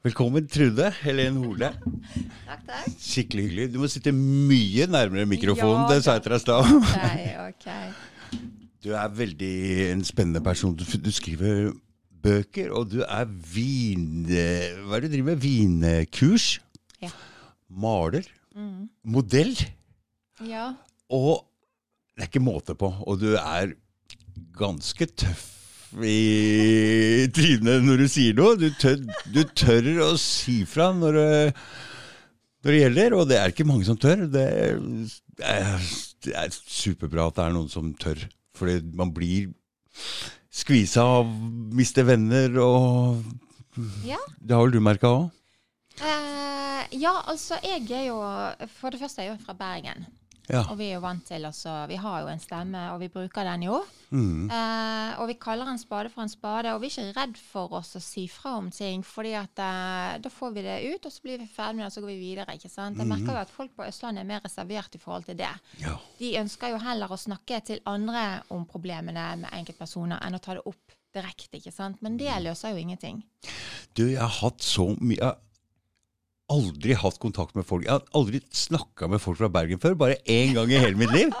Velkommen, Trude Helen Hole. Takk, takk. Skikkelig hyggelig. Du må sitte mye nærmere mikrofonen. Ja, det sa jeg til deg i stad. Ok, ok. Du er veldig en spennende person. Du, du skriver bøker, og du er vin... Hva er det du driver med? Vinkurs? Ja. Maler? Mm. Modell? Ja. Og det er ikke måte på. Og du er ganske tøff i trynet når du sier noe. Du tør, du tør å si fra når når det gjelder, og det er ikke mange som tør. Det er, det er superbra at det er noen som tør, fordi man blir skvisa av, mister venner og Ja. Det har vel du merka òg? Eh, ja, altså jeg er jo For det første er jeg jo fra Bergen. Ja. Og vi er jo vant til også, Vi har jo en stemme, og vi bruker den jo. Mm. Eh, og vi kaller en spade for en spade, og vi er ikke redd for oss å si fra om ting. fordi at eh, da får vi det ut, og så blir vi ferdig med det, og så går vi videre. ikke sant? Jeg merker jo at folk på Østlandet er mer reservert i forhold til det. ja. De ønsker jo heller å snakke til andre om problemene med enkeltpersoner, enn å ta det opp direkte. ikke sant? Men det løser jo ingenting. Du, jeg har hatt så mye aldri hatt kontakt med folk. Jeg har aldri snakka med folk fra Bergen før, bare én gang i hele mitt liv.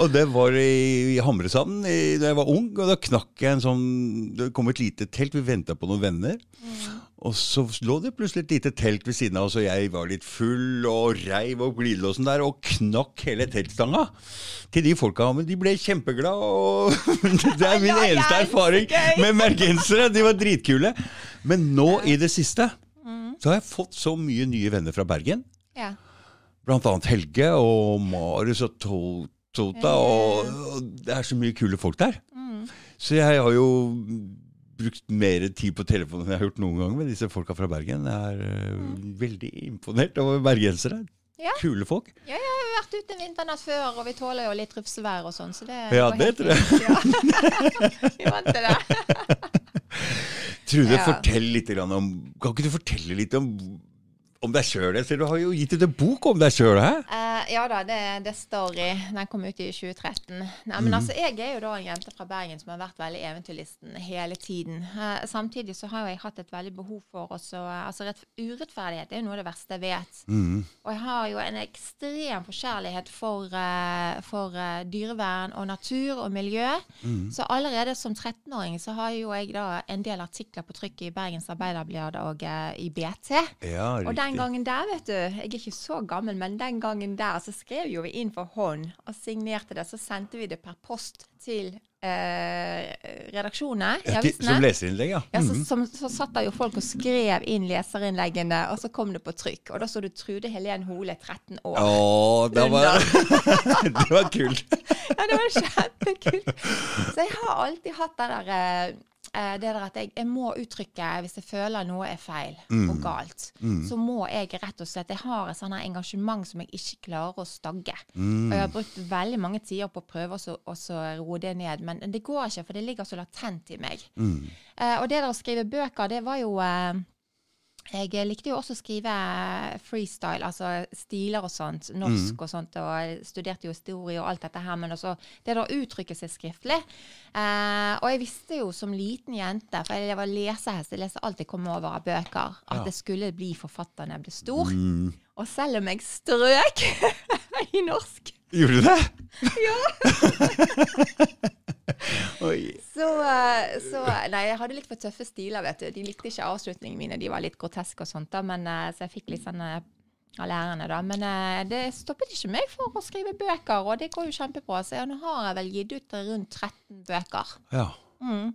Og det var i, i Hamresanden da jeg var ung, og da knakk jeg en sånn Det kom et lite telt, vi venta på noen venner. Og så lå det plutselig et lite telt ved siden av oss, og jeg var litt full og reiv opp glidelåsen der og knakk hele teltstanga til de folka. Men de ble kjempeglade, og det er min Ja, eneste erfaring med bergensere. De var dritkule. Men nå i det siste så har jeg fått så mye nye venner fra Bergen. Ja. Blant annet Helge og Marius og To- Tota. Og, og det er så mye kule folk der. Så jeg har jo brukt mer tid på telefonen enn jeg har gjort noen gang med disse folka fra Bergen. Jeg er mm. veldig imponert over bergensere. Ja. Kule folk. Ja, jeg har jo vært ute en vinternatt før, og vi tåler jo litt rufsevær og sånn, så det Ja, det tror jeg. Ja. vi vant til det. Trude, Ja. fortell litt om Kan ikke du fortelle litt om, om deg sjøl? Du har jo gitt ut en bok om deg sjøl, hæ? Eh, ja da, det, det står Story. Den kom ut i 2013. Nei, men altså, Jeg er jo da en jente fra Bergen som har vært veldig eventyrlisten hele tiden. Uh, samtidig så har jo jeg hatt et veldig behov for også altså rett, Urettferdighet er jo noe av det verste jeg vet. Og jeg har jo en ekstrem forkjærlighet for, for dyrevern og natur og miljø. Så allerede som 13-åring så har jo jeg da en del artikler på trykk i Bergens Arbeiderblad og i BT. Ja, Og den gangen der, vet du, jeg er ikke så gammel, men den gangen der så skrev jo vi inn for hånd og signerte det. Så sendte vi det per post til eh, redaksjonene i Ja, Som leserinnlegg, ja. Ja, så, som, så satt der jo folk og skrev inn leserinnleggene, og så kom det på trykk. Og da så du Trude Helen Hole, 13 år. Å, det var, det var kult. Ja, det var kjempekult. Så jeg har alltid hatt det der, eh, det der at jeg, jeg må uttrykke hvis jeg føler noe er feil og galt. Så må jeg rett og slett Jeg har et sånt engasjement som jeg ikke klarer å stagge. Og jeg har brukt veldig mange tider på å prøve å så- roe det ned, men det går ikke, for det ligger så latent i meg. Eh, og det der å skrive bøker, det var jo eh, jeg likte jo også å skrive freestyle, altså stiler og sånt, norsk og sånt, og studerte jo historie og alt dette her, men også det å uttrykke seg skriftlig. Eh, og jeg visste jo som liten jente, for jeg var lesehest, jeg leste alt jeg kom over av bøker, at Ja. det skulle bli forfatter når jeg ble stor. Og selv om jeg strøk i norsk, Gjorde du det? Oi. så, eh, så Nei, jeg hadde litt for tøffe stiler, vet du. De likte ikke avslutningene mine, de var litt groteske og sånt, da, men eh, så jeg fikk litt sånn eh, av lærerne, da. Men eh, det stoppet ikke meg for å skrive bøker, og det går jo kjempebra. Så ja, nå har jeg vel gitt ut rundt 13 bøker. Ja. Mm.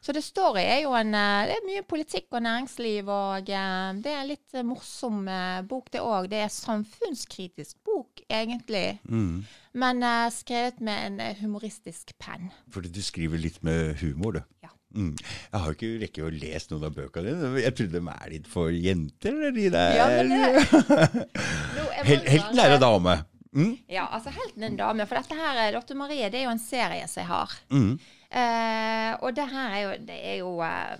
Så det Story er jo en eh, Det er mye politikk og næringsliv, og eh, det er en litt eh, morsom eh, bok, det òg. Det er samfunnskritisk bok, egentlig. Mm. Men eh, skrevet med en eh, humoristisk penn. Fordi du skriver litt med humor, du. Ja. Mm. Jeg har ikke rekket å lese noen av bøkene dine. Jeg trodde de er litt for jenter, eller de der Ja, men det- Hel Helten er en dame. Mm? Ja, altså helten er en dame. For dette her, Lotte Marie, det er jo en serie som jeg har. Mm. Eh, og det her er jo, det er jo eh,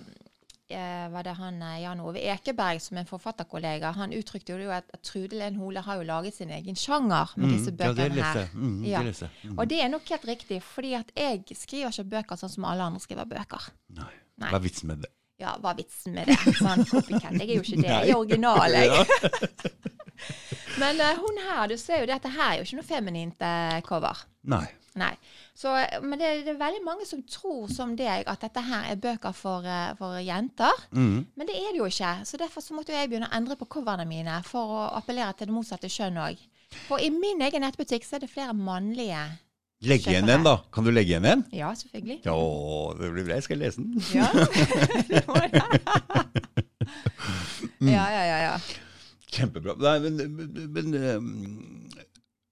eh, var det han eh, Jan Ove Ekeberg, som er en forfatterkollega, han uttrykte jo at, at Trude Len Hole har jo laget sin egen sjanger med disse Mm. Ja, bøkene leste her. Mm, Ja. Mm. Og det er nok helt riktig, fordi at jeg skriver ikke bøker sånn som alle andre skriver bøker. Nei. Nei. Hva er vitsen med det? Ja, hva er vitsen med det? Sånn, copycat. Jeg er jo ikke det. Jeg er original, jeg. Men uh, hun her, du ser jo det at det her er jo ikke noe feminint uh, cover. Nei. Nei. Så, men det, det er veldig mange som tror som deg at dette her er bøker for, eh, for jenter. Mm. Men det er det jo ikke. Så derfor så måtte jeg begynne å endre på coverne mine for å appellere til det motsatte kjønn òg. For i min egen nettbutikk så er det flere mannlige. Legg igjen en, da. Kan du legge igjen en? Ja, selvfølgelig. Ja, det blir bra. Jeg skal lese den. Ja. Det må det. ja, ja, ja, ja. Kjempebra. Nei, men, men, men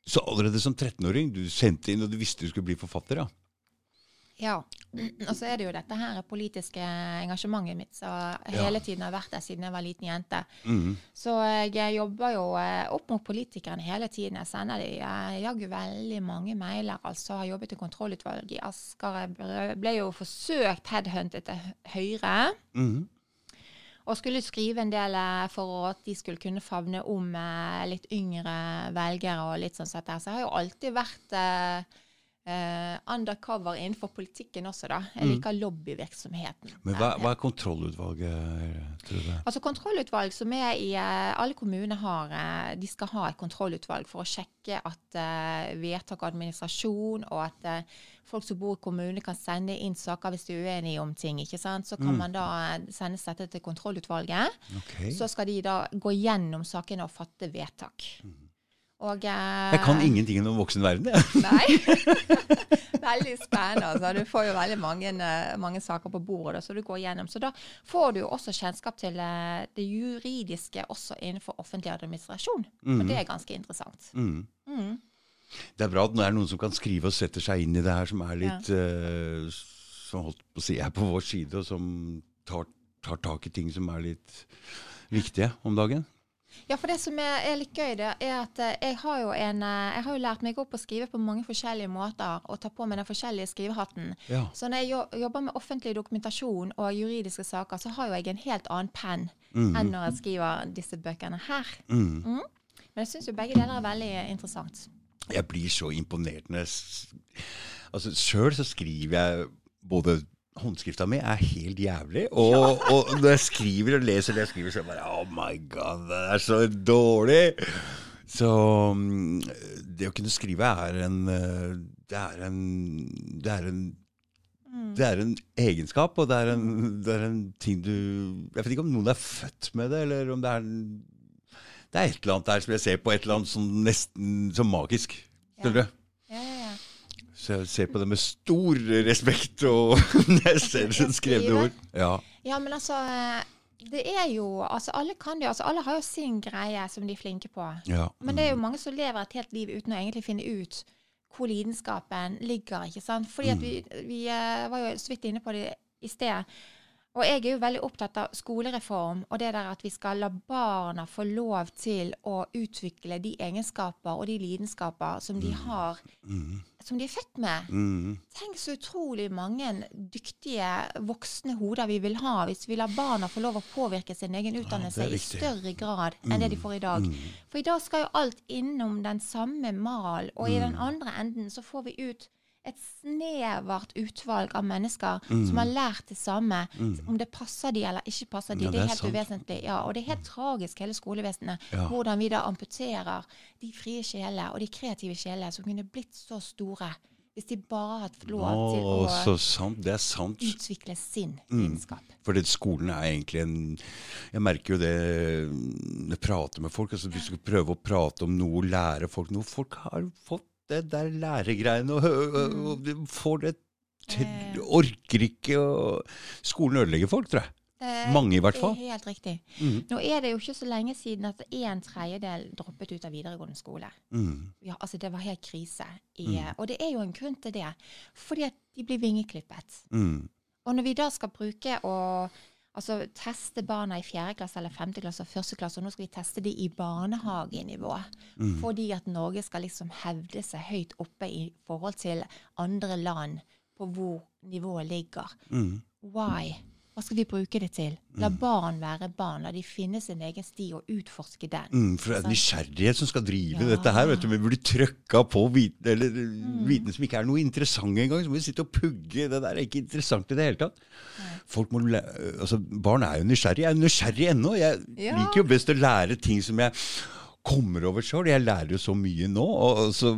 Så allerede som 13-åring, du sendte inn og du visste du skulle bli forfatter, ja? Ja. Og så er det jo dette her politiske engasjementet mitt som hele tiden har vært der siden jeg var liten jente. Mhm. Så jeg jobber jo eh, opp mot politikerne hele tiden. Jeg sender de eh, jaggu veldig mange mailer. Altså har jobbet i kontrollutvalget i Asker. Jeg ble- jo forsøkt headhuntet til Høyre. Mhm. Og skulle skrive en del eh, for at de skulle kunne favne om eh, litt yngre velgere og litt sånn sett der. Så jeg har jo alltid vært eh, eh, undercover innenfor politikken også, da. Jeg liker lobbyvirksomheten. Men hva, hva er kontrollutvalget, tror du? Altså Kontrollutvalg som er i eh, alle kommuner har, eh, de skal ha et kontrollutvalg for å sjekke at uh, vedtak og administrasjon og at uh, folk som bor i kommunene kan sende inn saker hvis de er uenige om ting. ikke sant? Så kan man da eh, sende dette til kontrollutvalget. Okay. Så skal de da gå gjennom sakene og fatte vedtak. Og eh, Jeg kan ingenting om voksenverden, jeg. Nei. veldig spennende. Altså. Du får jo veldig mange, eh, mange saker på bordet så du går gjennom. Så da får du jo også kjennskap til eh, det juridiske også innenfor offentlig administrasjon. Og det er ganske interessant. Mm. Mm. Det er bra at det er noen som kan skrive og setter seg inn i det her, som er litt eh, Som holdt på å si er på vår side, og som tar, tar tak i ting som er litt viktige om dagen. Ja, for det som er, er litt gøy, det er at eh, jeg har jo en eh, Jeg har jo lært meg opp å skrive på mange forskjellige måter og ta på meg den forskjellige skrivehatten. Ja. Så når jeg jobber med offentlig dokumentasjon og juridiske saker, så har jo jeg en helt annen penn enn når jeg skriver disse bøkene her. Mm. Mm. Men jeg syns jo begge deler er veldig interessant. Jeg blir så imponert når jeg Altså, sjøl så skriver jeg både Håndskrifta mi er helt jævlig. Og, og når jeg skriver og leser det jeg skriver, så er jeg bare Oh my god, det er så dårlig! Så mm, det å kunne skrive er en eh, Det er en Det er en det er en egenskap, og det er en, det er en ting du Jeg vet ikke om noen er født med det, eller om det er Det er et eller annet der som jeg ser på et eller annet som nesten som magisk. Skjønner du? Ja, ja, ja. Så jeg ser på det med stor respekt og når det skrevne ord. Ja. Ja, men altså eh, Det er jo Altså, alle kan jo. Altså, alle har jo sin greie som de er flinke på. ja. Men det er jo mange som lever et helt liv uten å egentlig finne ut hvor lidenskapen ligger. ikke sant? Fordi at vi, vi eh, var jo så vidt inne på det i sted. Og jeg er jo veldig opptatt av skolereform og det der at vi skal la barna få lov til å utvikle de egenskaper og de lidenskaper som de har, som de er født med. Mm. Tenk så utrolig mange dyktige voksne hoder vi vil ha hvis vi lar barna få lov å påvirke sin egen utdannelse ja, i større grad enn det de får i dag. For i dag skal jo alt innom den samme mal, og i den andre enden så får vi ut et snevert utvalg av mennesker som har lært det samme. Om det passer de eller ikke passer de, Ja, det er helt sant. uvesentlig. Ja, og det er helt tragisk, hele skolevesenet, Ja. hvordan vi da amputerer de frie sjeler og de kreative sjeler som kunne blitt så store hvis de bare hadde lov til Å, sant. Det sant. utvikle sin Mm. lidenskap. For skolen er egentlig en Jeg merker jo det når jeg prater med folk. altså Hvis du skal prøve å prate om noe, lære folk noe Folk har fått det der læregreiene og, og, og og får det til, orker ikke å Skolen ødelegger folk, tror jeg. Eh, Mange i hvert fall. Det er helt riktig. Mm. Nå er det jo ikke så lenge siden at en tredjedel droppet ut av videregående skole. Mm. Ja, altså Det var helt krise. I, Og det er jo en grunn til det. Fordi at de blir vingeklippet. Mm. Og når vi da skal bruke å altså, teste barna i fjerde klasse eller femte klasse og første klasse, og nå skal vi teste de i barnehagenivå, fordi at Norge skal liksom hevde seg høyt oppe i forhold til andre land på hvor nivået ligger. Mm. Why? Hva skal vi bruke det til? La barn være barn. La de finne sin egen sti og utforske den. Mm, for det er nysgjerrighet som skal drive Ja. Mm. dette her. vet du, Vi burde trøkka på viten, eller, viten som ikke er noe interessant engang. Så må vi sitte og pugge. Det der er ikke interessant i det hele tatt. Folk må altså, Barn er jo nysgjerrige. Jeg er nysgjerrig ennå. Jeg Ja. liker jo best å lære ting som jeg kommer over sjøl. Jeg lærer jo så mye nå. og så,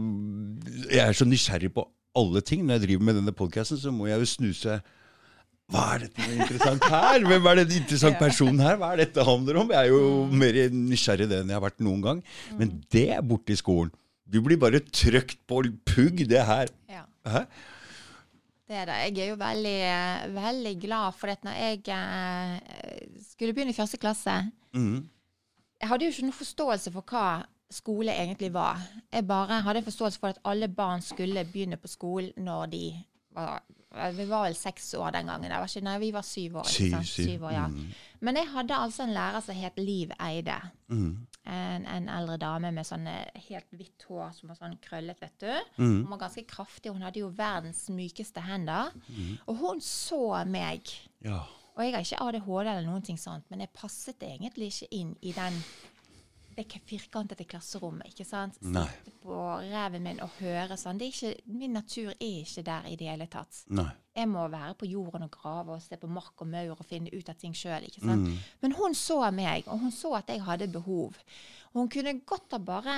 Jeg er så nysgjerrig på alle ting. Når jeg driver med denne podkasten, så må jeg jo snuse hva er dette er interessant her? Hvem er den interessante personen her? Hva er dette handler om? Jeg er jo mer nysgjerrig det enn jeg har vært noen gang. Men det er borte i skolen. Du blir bare trøkt på pugg, det her. Ja. Hæ? Det er det. Jeg er jo veldig, veldig glad for at når jeg eh, skulle begynne i første klasse Mhm. Jeg hadde jo ikke noe forståelse for hva skole egentlig var. Jeg bare hadde forståelse for at alle barn skulle begynne på skolen når de var Vi var vel seks år den gangen. Var ikke, nei, vi var syv år. Syv, syv. syv år ja. Men jeg hadde altså en lærer som het Liv Eide. Mm. En, en eldre dame med sånn eh, helt hvitt hår som var sånn krøllet, vet du. Mm. Hun var ganske kraftig. Hun hadde jo verdens mykeste hender. Og hun så meg. Ja. Og jeg har ikke ADHD eller noen ting sånt, men jeg passet egentlig ikke inn i den det firkantede klasserommet. ikke sant? Nei. Sitte på reven min og høre sånn. Det ikke, min natur er ikke der i det hele tatt. Nei. Jeg må være på jorden og grave og se på mark og maur og finne ut av ting sjøl. Men hun så meg, og hun så at jeg hadde behov. Hun kunne godt ha bare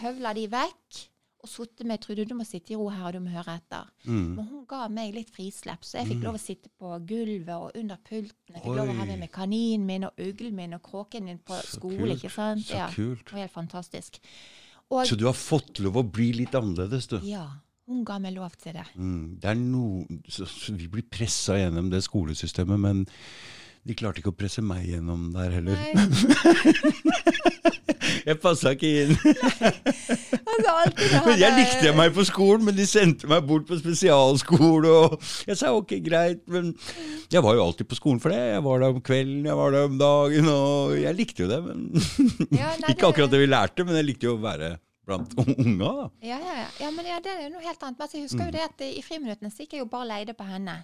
høvla de vekk og sittet med Trude, du må sitte i ro her, og du må høre etter. Mm. Men hun ga meg litt frislepp, så jeg fikk lov å sitte på gulvet og under pulten. Jeg fikk lov å ha Oi. med meg kaninen min og uglen min og kråken min på Så skole. kult. ikke sant? Så kult. Det var helt fantastisk. Og Så du har fått lov å bli litt annerledes, du. ja, hun ga meg lov til det. Mm. Det er noe, så, så vi blir pressa gjennom det skolesystemet, men de klarte ikke å presse meg gjennom der heller. Jeg passa ikke inn. altså, Men jeg likte meg på skolen, men de sendte meg bort på spesialskole. Og jeg sa ok, greit, men jeg var jo alltid på skolen for det. Jeg var der om kvelden, jeg var der om dagen, og jeg likte jo det. Men Ja, nei, ikke akkurat det vi lærte, men jeg likte jo å være blant unga. da. Ja, ja, ja. ja, men ja, det er jo noe helt annet. Men altså, jeg husker jo det at i friminuttene så gikk jeg jo bare leide på henne.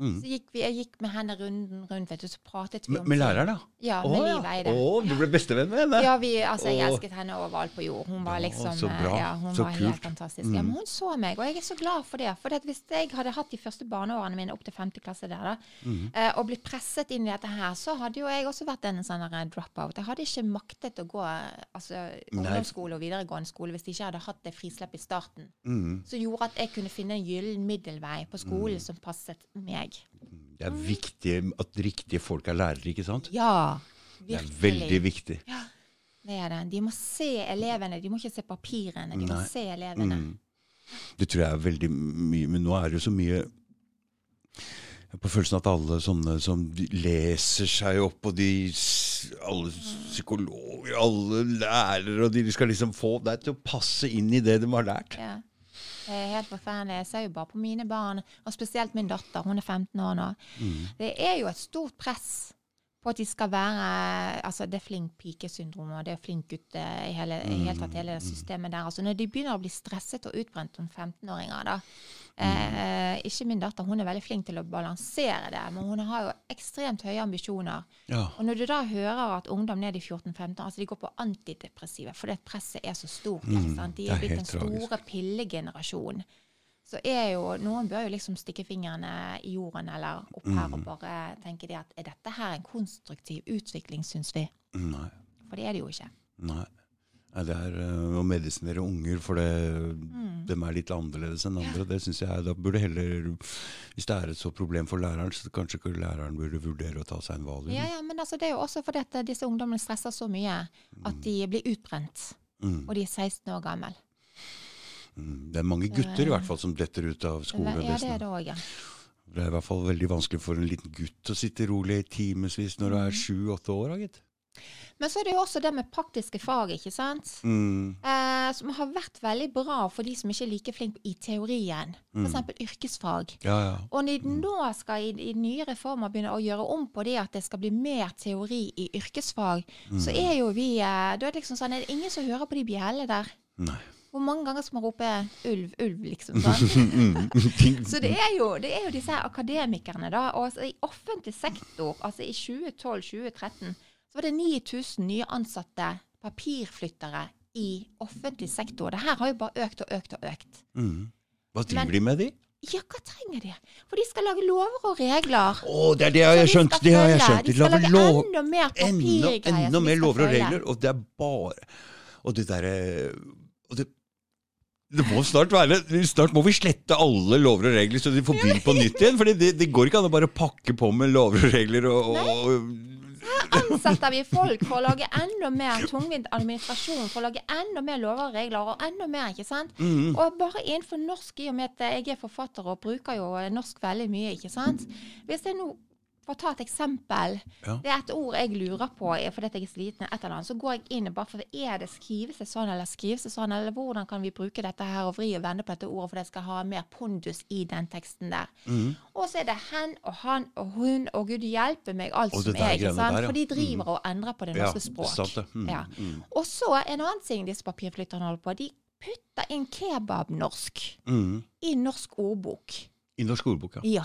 Mm. Så gikk vi, jeg gikk med henne runden rundt, vet du, så pratet vi om med læreren, da? Ja, med. Liv Eide. Å, du ble bestevenn med henne? Ja, vi, altså, jeg elsket henne overalt på jord. Hun var liksom så eh, bra. Ja, hun Så var kult. Mm. helt fantastisk. Ja, men hun så meg, og jeg er så glad for det. For hvis jeg hadde hatt de første barneårene mine opp til femte klasse der, da, Mm. eh, og blitt presset inn i dette her, så hadde jo jeg også vært en sånn der drop-out. Jeg hadde ikke maktet å gå eh, altså, ungdomsskole og videregående skole hvis de ikke hadde hatt det frislepp i starten. Mm. Som gjorde at jeg kunne finne en gyllen middelvei på skolen som passet meg. Det er viktig at riktige folk er lærere, ikke sant? Ja, virkelig. Det er veldig viktig. Ja, det er det. De må se elevene, de må ikke se papirene. De må se elevene. Mm. Det tror jeg er veldig mye, men nå er det jo så mye på følelsen at alle sånne som leser seg opp, og de alle psykologer, alle lærere, og de skal liksom få deg til å passe inn i det de har lært. Ja. Er helt forferdelig. Jeg ser jo bare på mine barn, og spesielt min datter. Hun er 15 år nå. Mm. Det er jo et stort press på at de skal være altså Det er flink pike-syndrom og det er flink gutt eh, i hele, i hele tatt hele det systemet der. Altså Når de begynner å bli stresset og utbrent som 15-åringer, da eh, Ikke min datter, hun er veldig flink til å balansere det, men hun har jo ekstremt høye ambisjoner. Ja. Og når du da hører at ungdom ned i 14-15 altså de går på antidepressive fordi at presset er så stort sant? De det er blitt den store pillegenerasjonen. Så er jo, Noen bør jo liksom stikke fingrene i jorden eller opp her Mm. og bare tenke det at er dette her en konstruktiv utvikling, syns vi? Nei. For det er det jo ikke. Nei. Nei, det er øh, å medisinere unger, for det, Mm. de er litt annerledes enn andre. Det synes jeg, Da burde heller, Hvis det er et så problem for læreren, så kanskje ikke læreren burde vurdere å ta seg en valium. Ja, ja, Men altså, det er jo også fordi at eh, disse ungdommene stresser så mye at de blir utbrent. Mm. Og de er 16 år gammel. Mm. Det er mange gutter i hvert fall som detter ut av Ja, det er det også, ja. Det er i hvert fall veldig vanskelig for en liten gutt å sitte rolig i timevis når du Mm. er sju-åtte år. gitt. Men så er det jo også det med praktiske fag, ikke sant? Mm. Eh, som har vært veldig bra for de som ikke er like flinke i teorien. Mm. F.eks. yrkesfag. Ja, ja. Og når de nå skal i, i nye reformer begynne å gjøre om på det at det skal bli mer teori i yrkesfag, Mm. så er jo vi eh, Da er det liksom sånn, er det ingen som hører på de bjellene der. Nei. Hvor mange ganger skal man rope 'ulv, ulv', liksom? sånn? Mm. Så det er, jo, det er jo disse akademikerne, da. Og altså, i offentlig sektor, altså i 2012-2013, så var det 9000 nye ansatte papirflyttere i offentlig sektor. Det her har jo bare økt og økt og økt. Mm. Hva driver Men- de med, de? Ja, hva trenger de? For de skal lage lover og regler. Å, det er det har jeg som skjønt! Det har jeg skjønt. De skal lage lov- enda mer enda, papirgreier. enda de mer lover og regler, og det er bare Og det derre det, det må snart være Snart må vi slette alle lover og regler, så de får begynne på nytt igjen. For det, det går ikke an å bare pakke på med lover og regler og, og ansetter vi folk for å lage enda mer tungvint administrasjon, for å lage enda mer lover og regler, og enda mer, ikke sant? Mm. Og bare innenfor norsk, i og med at jeg er forfatter og bruker jo norsk veldig mye, ikke sant? Hvis jeg nå får ta et eksempel. Ja. Det er et ord jeg lurer på fordi jeg er sliten, et eller annet. Så går jeg inn og bare for er det skrivelse sånn, eller skrivelse sånn, eller hvordan kan vi bruke dette her og vri og vende på dette ordet for det skal ha mer pondus i den teksten der. Mm. Og så er det hen og han og hun, og gud hjelpe meg, alt som er, ikke sant? der, ja. For de driver og endrer på det Ja, norske språk. sant det. Mm, Ja. mm. Og så en annen ting disse papirflytterne holder på, de putter inn kebabnorsk Mm. i norsk ordbok. I norsk ordbok, ja. Ja.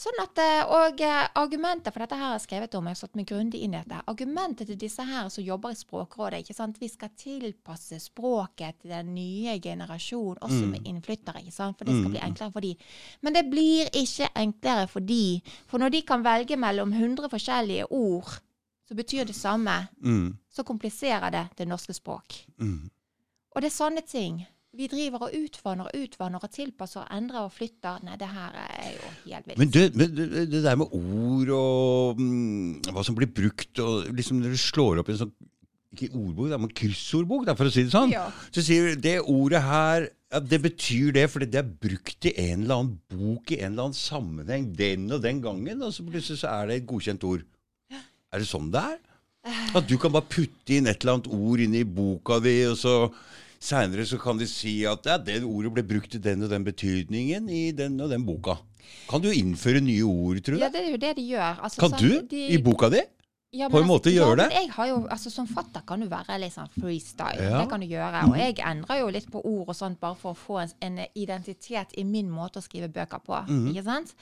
Sånn at, eh, og eh, Argumentet for dette her har skrevet om, jeg har satt meg grundig inn i dette. Argumentet til disse her som jobber i Språkrådet, ikke sant? vi skal tilpasse språket til den nye generasjon, også Mm. med innflyttere. ikke sant? For det skal bli enklere for de. Men det blir ikke enklere for de. For når de kan velge mellom 100 forskjellige ord som betyr det samme, Mm. så kompliserer det det norske språk. Mm. Og det er sånne ting. Vi driver og utvanner og utvanner og tilpasser og endrer og flytter. Nei, det her er jo helt vilt. Men, det, men det, det der med ord og mm, hva som blir brukt, og liksom når du slår opp i en sånn ikke ordbok, det er en kryssordbok, da, for å si det sånn. Ja. Så sier du det ordet her ja, Det betyr det fordi det er brukt i en eller annen bok i en eller annen sammenheng den og den gangen, og så plutselig så er det et godkjent ord. Er det sånn det er? At du kan bare putte inn et eller annet ord inn i boka di, og så seinere så kan de si at ja, det ordet ble brukt i den og den betydningen i den og den boka. Kan du innføre nye ord, tror du? Ja, det er jo det de gjør. Altså, kan sånn, du? de- I boka di? Ja, på en men måte altså, gjøre ja, det? Men jeg har jo, altså Som fatter kan du være litt sånn freestyle. Ja. Det kan du gjøre. Og jeg endrer jo litt på ord og sånt bare for å få en, en identitet i min måte å skrive bøker på. Mhm. Ikke sant?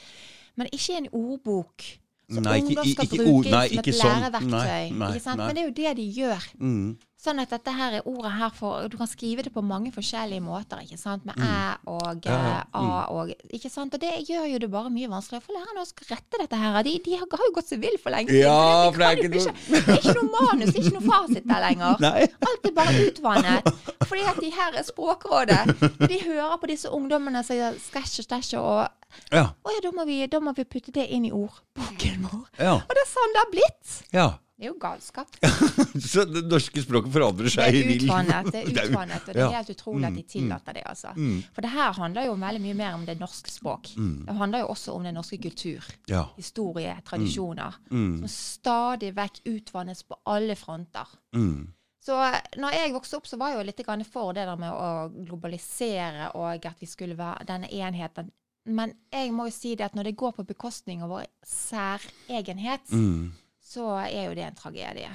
Men ikke en ordbok. Som Nei, ungdom skal ikke bruke ord- nei, som et sånn. læreverktøy. Nei, nei, ikke sant? nei. Men det er jo det de gjør. Mm. Sånn at dette her er ordet her for Du kan skrive det på mange forskjellige måter, ikke sant? Med æ og Mm. Ja, eh, a og Ikke sant? Og det gjør jo det bare mye vanskeligere. For lærerne å rette dette her. De, de har jo gått seg vill for lenge siden. Ja, for det er ikke det er ikke noe manus, det er ikke noe fasit der lenger. Nei. Alt er bare utvannet. Fordi at de her er Språkrådet. De hører på disse ungdommene som sier skæsj og stæsj og Ja. Å ja, da må, vi, da må vi putte det inn i ordboken vår. ja. Og det er sånn det har blitt. ja. Det er jo galskap. Så det norske språket forandrer seg i vill det er utvannet, og det er helt utrolig at de tillater det. altså. Mm. For det her handler jo veldig mye mer om det norske språk. Det handler jo også om den norske kultur, Ja. historie, tradisjoner, Mm. som stadig vekk utvannes på alle fronter. Mm. Så eh, når jeg vokste opp, så var jeg jo litt for det der med å globalisere og at vi skulle være denne enheten. Men jeg må jo si det at når det går på bekostning av vår særegenhet, Mm. Så er jo det en tragedie.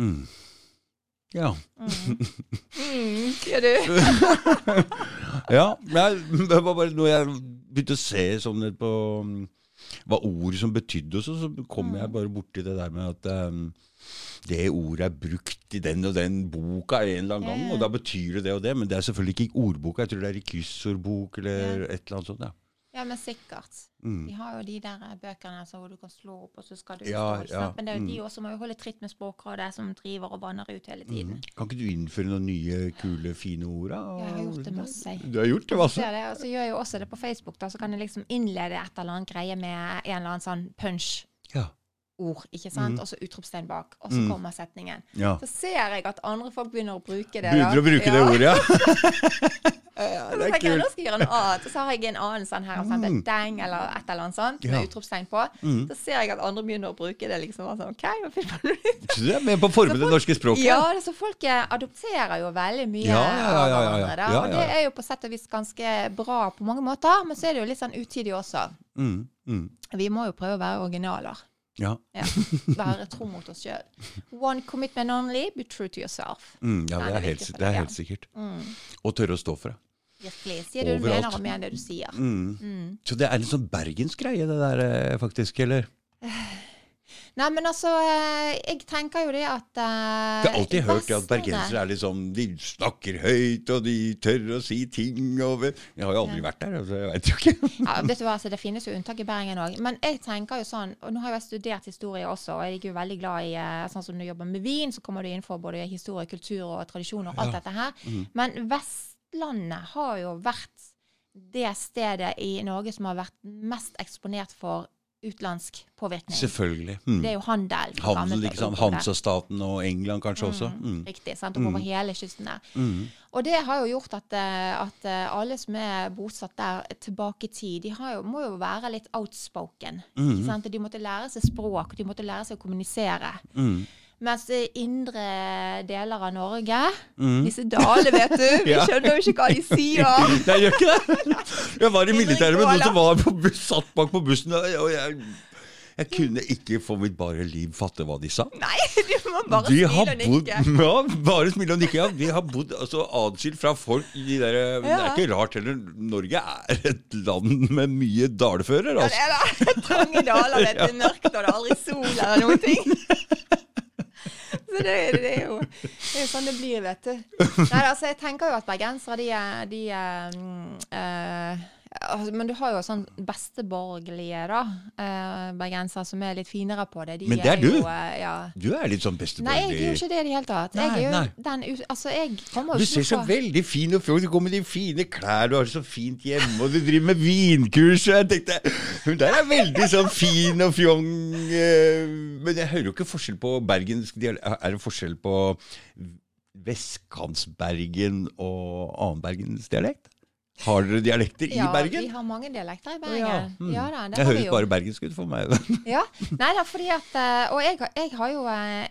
Mm. Ja. Mm, sier du? ja. Nei, det var bare når jeg begynte å se sånn på um, hva ord som betydde, så, så kom jeg bare borti det der med at um, det ordet er brukt i den og den boka en eller annen gang, og da betyr det det og det, men det er selvfølgelig ikke i ordboka, jeg tror det er i kryssordbok eller et eller annet sånt. Ja. Ja, men sikkert. Mm. De har jo de der eh, bøkene altså, hvor du kan slå opp, og så skal du Ja, forstå. ja. Men det er jo de mm. også må jo holde tritt med Språkrådet, som driver og banner ut hele tiden. Kan ikke du innføre noen nye, kule, fine ord? da? Jeg har gjort det masse. Du har gjort det masse? Det, og så gjør jeg jo også det på Facebook. da, Så kan jeg liksom innlede et eller annet greie med en eller annen sånn punch-ord, Ja. Ikke sant? Mm. Og så utropstegn bak, og så Mm. kommer setningen. ja. Så ser jeg at andre folk begynner å bruke det. Begynner å bruke det ordet, ja. Ja, det er kult. nå skal jeg gjøre noe annet. Og så har jeg en annen sånn her, sånn, Mm. deng eller et eller annet sånt, Ja. med utropstegn på. Mm. Så ser jeg at andre begynner å bruke det. liksom, og sånn, ok, hva finner du ut? Så er med på å forme det norske språket? Ja, så folk eh, adopterer jo veldig mye Ja, ja, ja, ja, ja. av hverandre. da, Ja, Og det er jo på sett og vis ganske bra på mange måter, men så er det jo litt sånn utidig også. Mm, mm. Vi må jo prøve å være originaler. Ja. Ja. Være tro mot oss sjøl. One commitment only, be true to yourself. Mm, ja, det er helt, det er helt sikkert. Og tørre å stå for det. Virkelig. Sier det du mener, og mener det du sier. Mm. Så det er en sånn bergensgreie, det der, eh, faktisk, eller? Nei, men altså, eh, jeg tenker jo det at uh, Jeg har alltid hørt at Vestlandet- bergensere er litt sånn De snakker høyt, og de tør å si ting og Jeg har jo aldri vært der, altså, jeg veit jo ikke. Ja, vet du hva, altså, Det finnes jo unntak i Bergen òg. Men jeg tenker jo sånn, og nå har jo jeg studert historie også, og jeg er jo veldig glad i eh, sånn som du jobber med vin, så kommer du inn for både historie, kultur og tradisjoner og alt dette her. Mm. Men Vestlandet har jo vært det stedet i Norge som har vært mest eksponert for utenlandsk påvirkning. Selvfølgelig. Mm. Det er jo handel. Handel, ikke sant. Hansastaten og England kanskje også. Mm. Riktig. sant, Og Over hele kysten der. Mm. Og det har jo gjort at, eh, at eh, alle som er bosatt der tilbake i tid, de har jo, må jo være litt outspoken. Mm. Ikke sant? De måtte lære seg språk, de måtte lære seg å kommunisere. Mm. Mens i indre deler av Norge, disse dalene, vet du, vi Mm. Ja. skjønner jo ikke hva de sier. Nei, jeg gjør ikke det. Jeg var i militæret med noen som var på buss, satt bak på bussen, og jeg, jeg kunne ikke for mitt bare liv fatte hva de sa. Nei, du må bare De har smile og bodd nikke. ja, bare smile og nikke. Ja. De har bodd altså, adskilt fra folk i de der, Det er ikke rart heller. Norge er et land med mye dalfører. Ja, Altså. det er det. Trange daler, vet du. Mørkt, og det er aldri sol eller noen ting. Så det, det, er jo, det er sånn det blir, vet du. Nei, altså, jeg tenker jo at bergensere, de de uh, Men du har jo sånn besteborgerlige, da. eh, bergensere som er litt finere på det. De Men det er du. Jo, eh, ja. Du er litt sånn besteborgerlig. Nei, jeg er jo ikke det i det hele tatt. Jeg er jo den Altså, jeg kommer Du ser så på veldig fin og fjong Du går med de fine klær, du har det så fint hjemme, og du driver med vinkurs. Og jeg tenkte Hun der er veldig sånn fin og fjong. eh, Men jeg hører jo ikke forskjell på bergensk dialekt. Er det forskjell på Vestkantsbergen og annen dialekt? Har dere dialekter i Ja, Bergen? vi har mange dialekter i Bergen. ja. Ja, Mm. da, det Jeg høres bare bergensk ut for meg. Ja, nei da, fordi at eh, Og jeg, jeg har jo eh,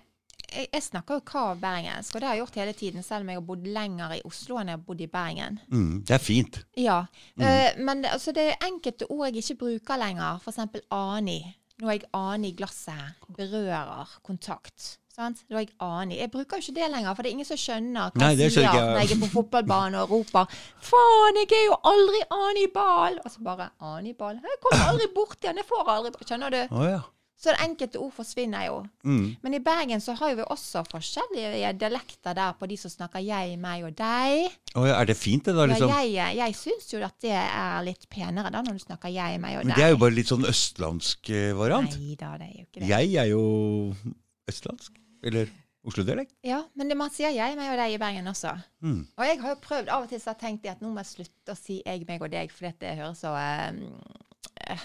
jeg, jeg snakker jo kav bergensk, og det har jeg gjort hele tiden, selv om jeg har bodd lenger i Oslo enn jeg har bodd i Bergen. Mm, det er fint. Ja, eh, Men det- altså, det er enkelte ord jeg ikke bruker lenger, f.eks. ani. Nå er jeg ani i glasset. Berører kontakt. Sant? Det var jeg ani. Jeg bruker jo ikke det lenger, for det er ingen som skjønner hva Nei, jeg sier når jeg er på fotballbanen og roper 'Faen, jeg er jo aldri anibal!' Og så bare 'Anibal?' Jeg kommer aldri borti han, jeg får aldri Skjønner du? Oh, ja. Så det enkelte ord forsvinner jo. Mm. Men i Bergen så har vi også forskjellige dialekter der på de som snakker jeg, meg og deg. Oh, ja. Er det fint, det da? Ja, liksom? jeg jeg syns jo at det er litt penere da når du snakker jeg, meg og deg. Men det er jo bare litt sånn østlandsk eh, variant. Nei da, det er jo ikke det. Jeg er jo østlandsk. Eller Oslo-dialekt. Ja, men det, man sier jeg, meg og deg i Bergen også. Mm. Og jeg har jo prøvd, av og til så har jeg tenkt at nå må jeg slutte å si jeg, meg og deg, for det høres så eh, eh,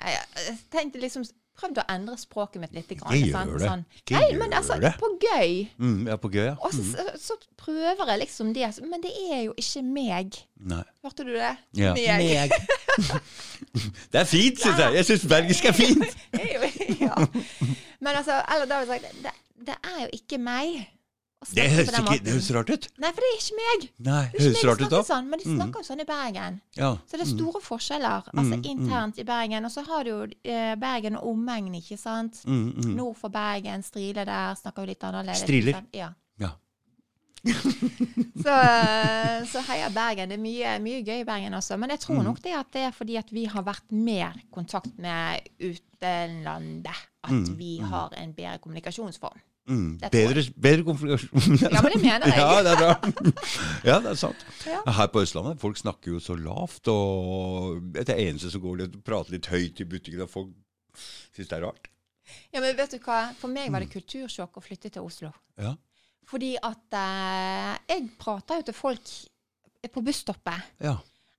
Jeg jeg tenkte liksom Prøvd å endre språket mitt litt. Grann, sant? gjør det. Sånn. Nei, men altså, på gøy. Mm, ja, på gøy, ja. Og så, Mm. så, så prøver jeg liksom det, men det er jo ikke meg. Nei. Hørte du det? Ja. Meg. Det er fint, syns jeg. Jeg syns bergisk er fint. Ja. Men altså, eller da har vi sagt, det, det er jo ikke meg. Det høres, ikke, det høres rart ut. Nei, for det er ikke meg. Nei, Det høres rart ut da. sånn, men de snakker jo sånn i Bergen. Ja. Så det er store forskjeller altså internt i Bergen. Og så har du jo eh, Bergen og omegn, ikke sant. Mm, mm. Nord for Bergen, Strile der, snakker jo litt annerledes. Striler. Ja. Så, så heia Bergen. Det er mye, mye gøy i Bergen også. Men jeg Mm. tror nok det at det er fordi at vi har vært mer kontakt med utenlandet. At Mm, vi har en bedre kommunikasjonsform. Mm. Bedre, bedre konflikasjon. Ja, men det mener jeg. Ja, det er bra. Ja, det er sant. Ja. Her på Østlandet, folk snakker jo så lavt, og det eneste som går litt, prater litt høyt i butikken, og folk syns det er rart. Ja, men vet du hva? For meg var det kultursjokk å flytte til Oslo. Ja. Fordi at eh, jeg prater jo til folk på busstoppet. Ja.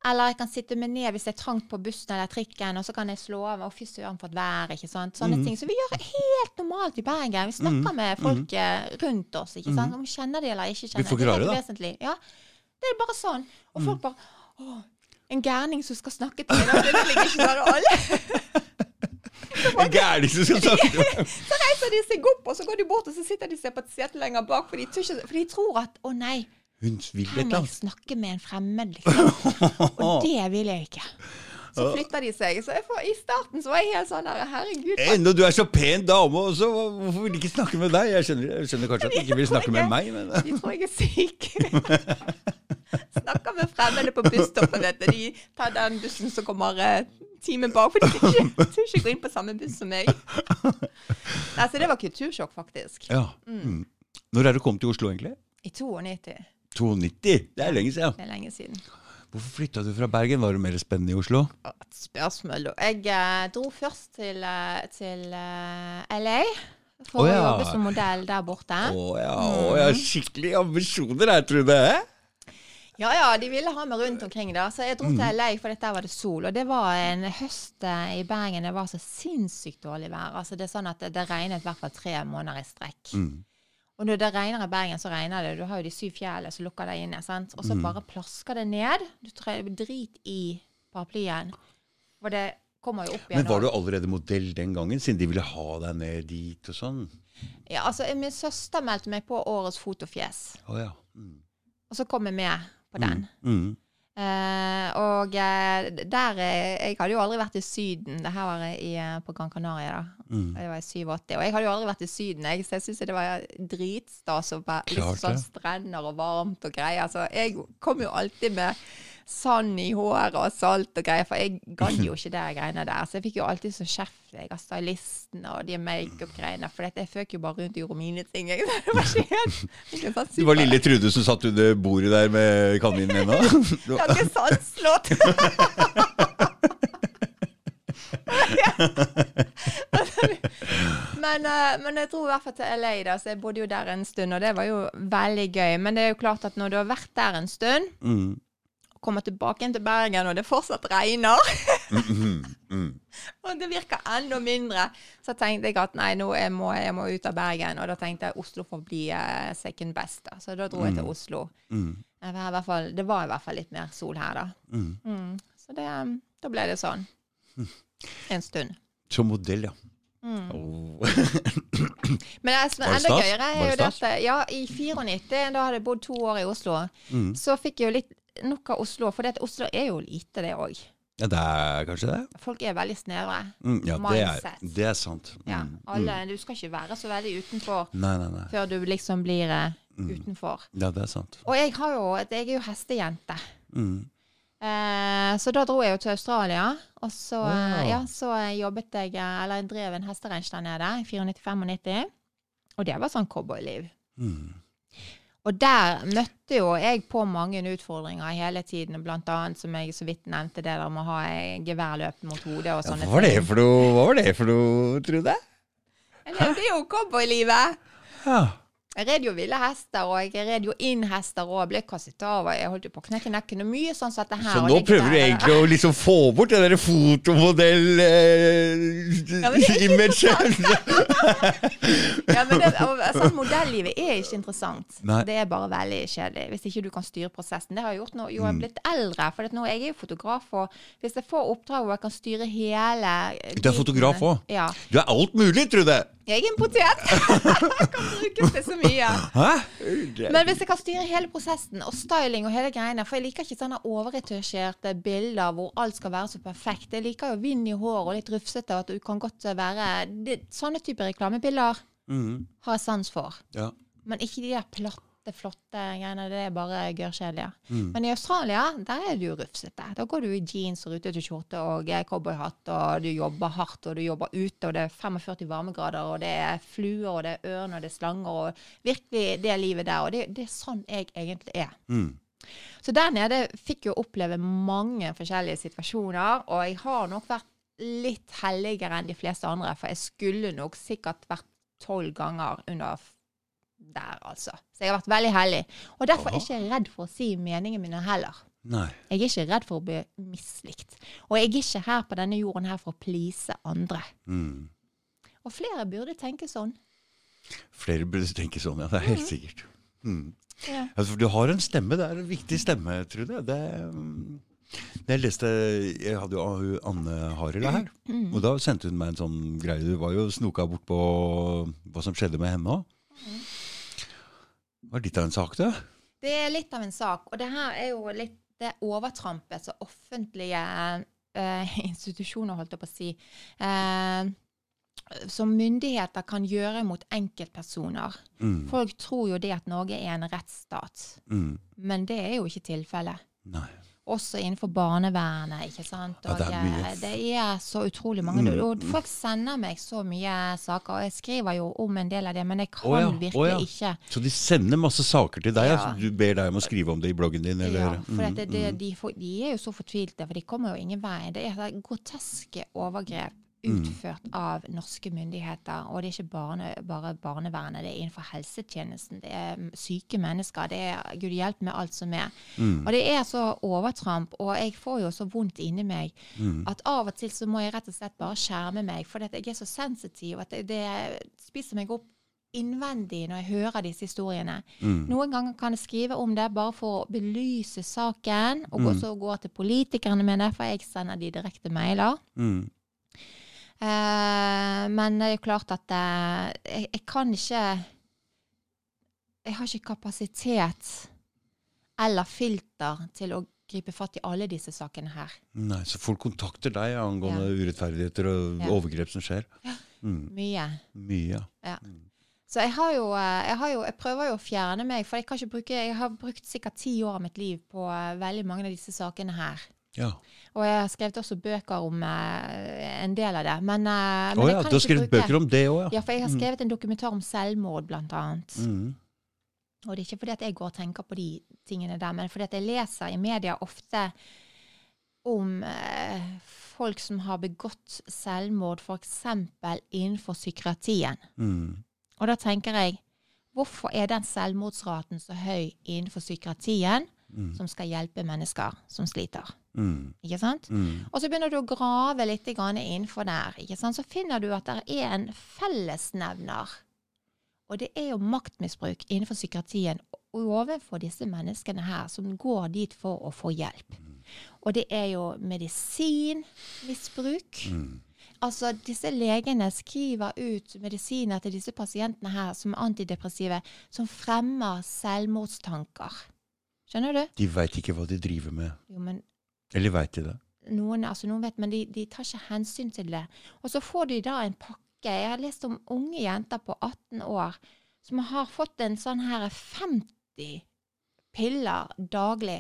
Eller jeg kan sitte meg ned hvis det er trangt på bussen eller trikken, og så kan jeg slå av. Og fy søren for et vær, ikke sant. Sånne mm. ting. Så vi gjør helt normalt i Bergen. Vi snakker med folk mm. rundt oss, ikke sant. Om vi kjenner de eller ikke kjenner Mhm. Vi får det er det. Ja. Det er bare sånn. Og Mhm. folk bare Å, en gærning som skal snakke til meg. Det vil ikke bare alle. En gærning som skal snakke Så reiser de seg opp, og så går de bort og så sitter de seg på et sete lenger bak, for de, ikke, for de tror at å nei, Hun vil et eller annet. snakke med en fremmed, liksom. Og det vil jeg ikke. Så flytta de seg. Så får, i starten så var jeg helt sånn der Herregud. Enda du er så pen dame også, hvorfor vil de ikke snakke med deg? Jeg skjønner, jeg skjønner kanskje at de ikke vil snakke med meg, men De tror jeg er syk. Snakker med fremmede på busstoppet, vet du. De tar den bussen som kommer eh, timen bak, for de tør ikke, gå inn på samme buss som meg. Nei, så det var kultursjokk, faktisk. Ja. Mm. Når er du kommet til Oslo, egentlig? I 92. 92? Det er lenge siden. Det er lenge siden. Hvorfor flytta du fra Bergen? Var det mer spennende i Oslo? Et spørsmål. Jeg eh, dro først til, eh, til uh, LA for Å, ja. å jobbe som modell der borte. Å ja, å, jeg har skikkelig ambisjoner her, Trude. Ja ja, de ville ha meg rundt omkring, da. Så jeg dro til LA, for der var det sol. Og det var en høst eh, i Bergen det var så sinnssykt dårlig vær. Altså det er sånn at det, det regnet i hvert fall tre måneder i strekk. Mm. Og når det regner i Bergen, så regner det. Du har jo de syv fjellene som lukker deg inne. sant? Og så Mm. bare plasker det ned. Du drit i paraplyen. For det kommer jo opp igjen. Men var du allerede modell den gangen, siden de ville ha deg med dit og sånn? Ja, altså, Min søster meldte meg på Årets fotofjes, Å ja. Mm. og så kom jeg med på den. Mm. Uh, og eh, der eh, Jeg hadde jo aldri vært i Syden. Det her var i, på Gran Canaria. da. Mm. Det var i 87. Og jeg hadde jo aldri vært i Syden, jeg, så jeg syns det var dritstas og bare liksom sånn strender og varmt og greier. Så jeg kom jo alltid med sand i håret og salt og greier, for jeg gadd jo ikke det greiene der. Så jeg fikk jo alltid så kjeft av stylisten og de makeup-greiene, for jeg føk jo bare rundt og gjorde mine ting. Jeg. Det var ikke helt ikke sånn Du var lille Trude som satt under bordet der med kaninen ennå? Ganske sandslått. men, eh, men jeg dro i hvert fall til LA, da, så jeg bodde jo der en stund, og det var jo veldig gøy. Men det er jo klart at når du har vært der en stund, Mm. Kommer tilbake igjen til Bergen, og det fortsatt regner, Mm, mm. og det virker enda mindre, så tenkte jeg at nei, nå jeg må jeg må ut av Bergen. Og da tenkte jeg Oslo får bli eh, second best, da. Så da dro jeg til Oslo. Mm. Det var, i hvert fall, det var i hvert fall litt mer sol her, da. Mm. Mm. Så det, um, da ble det sånn. En stund. Som modell, ja. Mm. Oh. Men det som er enda gøyere, er jo det det at ja, i 94, da hadde jeg bodd to år i Oslo, Mm. så fikk jeg jo litt nok av Oslo. For Oslo er jo lite, det òg. Ja, det er kanskje det? Folk er veldig snevre. Mm, ja, det er, det er sant. Mm. Ja, alle, Du skal ikke være så veldig utenfor Nei, nei, nei. før du liksom blir eh, Mm. utenfor. Ja, det er sant. Og jeg, har jo, jeg er jo hestejente. Mm. Eh, så da dro jeg jo til Australia, og så, eh, Wow. ja, så jobbet jeg eh, Eller jeg drev en hesterange der nede i 94-95. Og det var sånn cowboyliv. Mm. Og der møtte jo jeg på mange utfordringer hele tiden, annet som jeg så vidt nevnte, det der med å ha geværløp mot hodet og Ja, sånne hva var det ting. hva var det for noe, Trude? Det er jo cowboylivet! Ja. Jeg red jo ville hester, og jeg red jo inn hester og ble kastet av, og jeg holdt jo på å knekke nekken, og mye sånn som dette her. Så nå prøver du egentlig å liksom få bort det fotomodellimaget? Ja, men det, sånn, Modellivet er ikke interessant. Nei. Det er bare veldig kjedelig. Hvis ikke du kan styre prosessen. Det har jeg gjort nå. Jo, jeg Mm. er blitt eldre. For nå, jeg er jo fotograf, og hvis jeg får oppdrag hvor jeg kan styre hele Du er fotograf også? Ja. Du er alt mulig, Trude! Jeg er en potet! kan brukes til så mye. Hæ? Men hvis jeg kan styre hele prosessen, og styling og hele greiene For jeg liker ikke sånne overretusjerte bilder hvor alt skal være så perfekt. Jeg liker jo vind i håret og litt rufsete, og at du kan godt være det, Sånne typer reklamebilder mm. har jeg sans for. Ja. Men ikke de der platte, flotte greiene. Det er bare gørrkjedelig. Mm. Men i Australia, der er jo rufsete. Da går du i jeans og rutete skjorte og eh, cowboyhatt, og du jobber hardt, og du jobber ute, og det er 45 varmegrader, og det er fluer, og det er ørn, og det er slanger, og virkelig det livet der. Og det, det er sånn jeg egentlig er. Mm. Så der nede fikk jeg oppleve mange forskjellige situasjoner, og jeg har nok vært litt helligere enn de fleste andre, for jeg skulle nok sikkert vært tolv ganger under der, altså. Så jeg har vært veldig heldig. Og derfor er jeg ikke redd for å si meningene mine heller. Nei. Jeg er ikke redd for å bli mislikt. Og jeg er ikke her på denne jorden her for å please andre. Mm. Og flere burde tenke sånn. Flere burde tenke sånn, ja. Det er helt sikkert. Mm. Ja. Altså, du har en stemme. Det er en viktig stemme, Trude. Det, mm, jeg leste Jeg hadde jo Anne Harild her. Mm. Og da sendte hun meg en sånn greie. Du var jo snoka bort på hva som skjedde med henne òg. Var litt av en sak, det. Det er litt av en sak. Og det her er jo litt det overtrampet som offentlige eh, institusjoner, holdt jeg på å si, eh, som myndigheter kan gjøre mot enkeltpersoner. Mm. Folk tror jo det at Norge er en rettsstat, Mm. men det er jo ikke tilfellet. Nei. Også innenfor barnevernet, ikke sant. Ja, det er mye. eh, det er så utrolig mange. Mm. Og folk sender meg så mye saker, og jeg skriver jo om en del av det, men jeg kan oh, ja, virkelig oh, ja. ikke. Så de sender masse saker til deg, Ja. altså, du ber deg om å skrive om det i bloggen din? Eller? Ja, for Mm, det, det, de, de er jo så fortvilte, for de kommer jo ingen vei. Det er et groteske overgrep Mm. Utført av norske myndigheter. Og det er ikke barne, bare barnevernet, det er innenfor helsetjenesten. Det er mm, syke mennesker. Det er Gud hjelp med alt som er. Mm. Og det er så overtramp, og jeg får jo så vondt inni meg Mm. at av og til så må jeg rett og slett bare skjerme meg, for jeg er så sensitiv at det, det spiser meg opp innvendig når jeg hører disse historiene. Mm. Noen ganger kan jeg skrive om det bare for å belyse saken, og Mm. også gå til politikerne mine, for jeg sender de direkte mailer. Mm. Eh, men det er jo klart at eh, jeg, jeg kan ikke Jeg har ikke kapasitet eller filter til å gripe fatt i alle disse sakene her. Nei, så folk kontakter deg angående urettferdigheter og Ja. overgrep som skjer? Mm. Mye. Mye, ja. Så jeg har, jo, eh, jeg har jo Jeg prøver jo å fjerne meg, for jeg bruke Jeg har brukt sikkert ti år av mitt liv på eh, veldig mange av disse sakene her. Ja. Og jeg har skrevet også bøker om eh, en del av det. Men, eh, men oh, ja, du har skrevet bruke- bøker om det òg, ja? Ja, for jeg har skrevet en dokumentar om selvmord, blant annet. Mm. Og det er ikke fordi at jeg går og tenker på de tingene der, men fordi at jeg leser i media ofte om eh, folk som har begått selvmord, f.eks. innenfor psykiatrien. Mm. Og da tenker jeg, hvorfor er den selvmordsraten så høy innenfor psykiatrien, Mm. som skal hjelpe mennesker som sliter? Mm. Ikke sant? Mm. Og så begynner du å grave litt innenfor der, ikke sant? så finner du at det er en fellesnevner. Og det er jo maktmisbruk innenfor psykiatrien overfor disse menneskene her, som går dit for å få hjelp. Og det er jo medisinmisbruk. Mm. Altså, disse legene skriver ut medisiner til disse pasientene her som antidepressive, som fremmer selvmordstanker. Skjønner du? De veit ikke hva de driver med. Jo, men Eller veit de det? noen, altså noen vet, men de, de tar ikke hensyn til det. Og så får de da en pakke. Jeg har lest om unge jenter på 18 år som har fått en sånn her 50 piller daglig,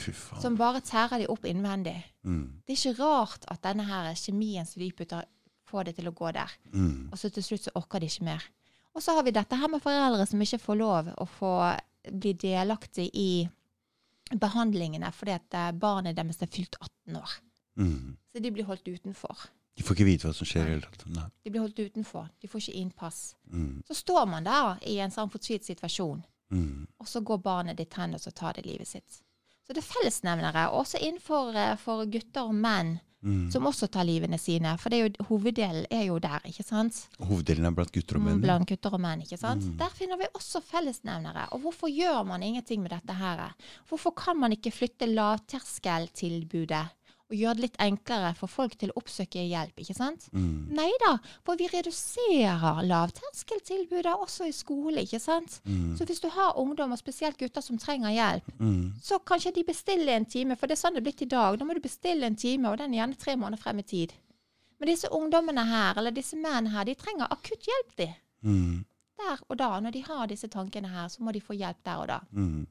Fy faen. som bare tærer de opp innvendig. Mm. Det er ikke rart at denne her kjemien som de putter, får det til å gå der. Mm. Og så til slutt så orker de ikke mer. Og så har vi dette her med foreldre som ikke får lov å få bli delaktig i behandlingene fordi at eh, barnet deres er fylt 18 år. Mm. Så de blir holdt utenfor. De får ikke vite hva som skjer i det hele. De blir holdt utenfor. De får ikke innpass. Mm. Så står man der i en sånn fortvilt situasjon, Mm. og så går barnet ditt hen og så tar det livet sitt. Så det er fellesnevnere, også innenfor eh, for gutter og menn, Mm. som også tar livene sine. For det jo, hoveddelen er jo der, ikke sant? Hoveddelen er blant gutter og menn. Blant gutter og menn, ikke sant? Mm. Der finner vi også fellesnevnere. Og hvorfor gjør man ingenting med dette her? Hvorfor kan man ikke flytte lavterskeltilbudet og gjøre det litt enklere for folk til å oppsøke hjelp, ikke sant? Mm. Nei da, for vi reduserer lavterskeltilbudet også i skole, ikke sant? Mm. Så hvis du har ungdom, og spesielt gutter som trenger hjelp, Mm. så kan ikke de bestille en time, for det er sånn det er blitt i dag. Da må du bestille en time, og den er gjerne tre måneder frem i tid. Men disse ungdommene her, eller disse mennene her, de trenger akutt hjelp, de. Mm. Der og da, når de har disse tankene her, så må de få hjelp der og da. Mm.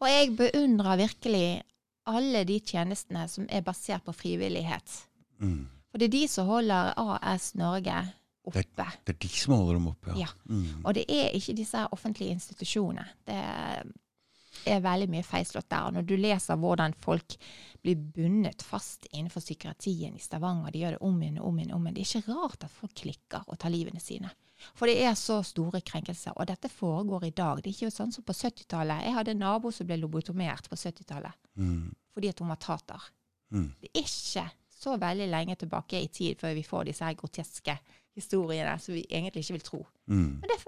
Og jeg beundrer virkelig alle de tjenestene som er basert på frivillighet. Mm. For det er de som holder AS Norge oppe. Det er de som holder dem oppe, ja. Ja. Mm. Og det er ikke disse offentlige institusjonene. Det er veldig mye feilslått der. Og når du leser hvordan folk blir bundet fast innenfor psykiatrien i Stavanger, de gjør det om igjen og om igjen, om igjen. Det er ikke rart at folk klikker og tar livene sine. For det er så store krenkelser. Og dette foregår i dag. Det er ikke sånn som på 70-tallet. Jeg hadde en nabo som ble lobotomert på 70-tallet Mm. fordi at hun var tater. Mm. Det er ikke så veldig lenge tilbake i tid før vi får disse her groteske historiene som vi egentlig ikke vil tro. Mm. Men det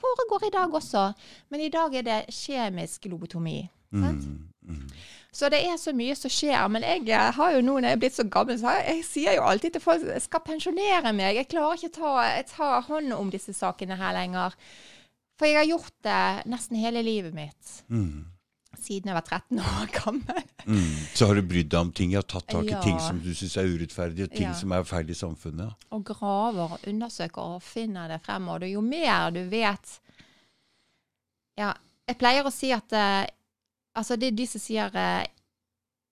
foregår i dag også. Men i dag er det kjemisk lobotomi. Sant? Mm. Mm. Så det er så mye som skjer. Men jeg eh, har jo nå når jeg er blitt så gammel, så jeg, jeg sier jo alltid til folk jeg skal pensjonere meg. Jeg klarer ikke å ta, ta hånd om disse sakene her lenger. For jeg har gjort det nesten hele livet mitt. Mm. siden jeg var 13 år gammel. Mm. Så har du brydd deg om ting, ja, tatt tak i Ja. ting som du syns er urettferdige, ting Ja. som er feil i samfunnet. Og graver og undersøker og finner det frem. Og jo mer du vet Ja, jeg pleier å si at eh, Altså, det er de som sier uh,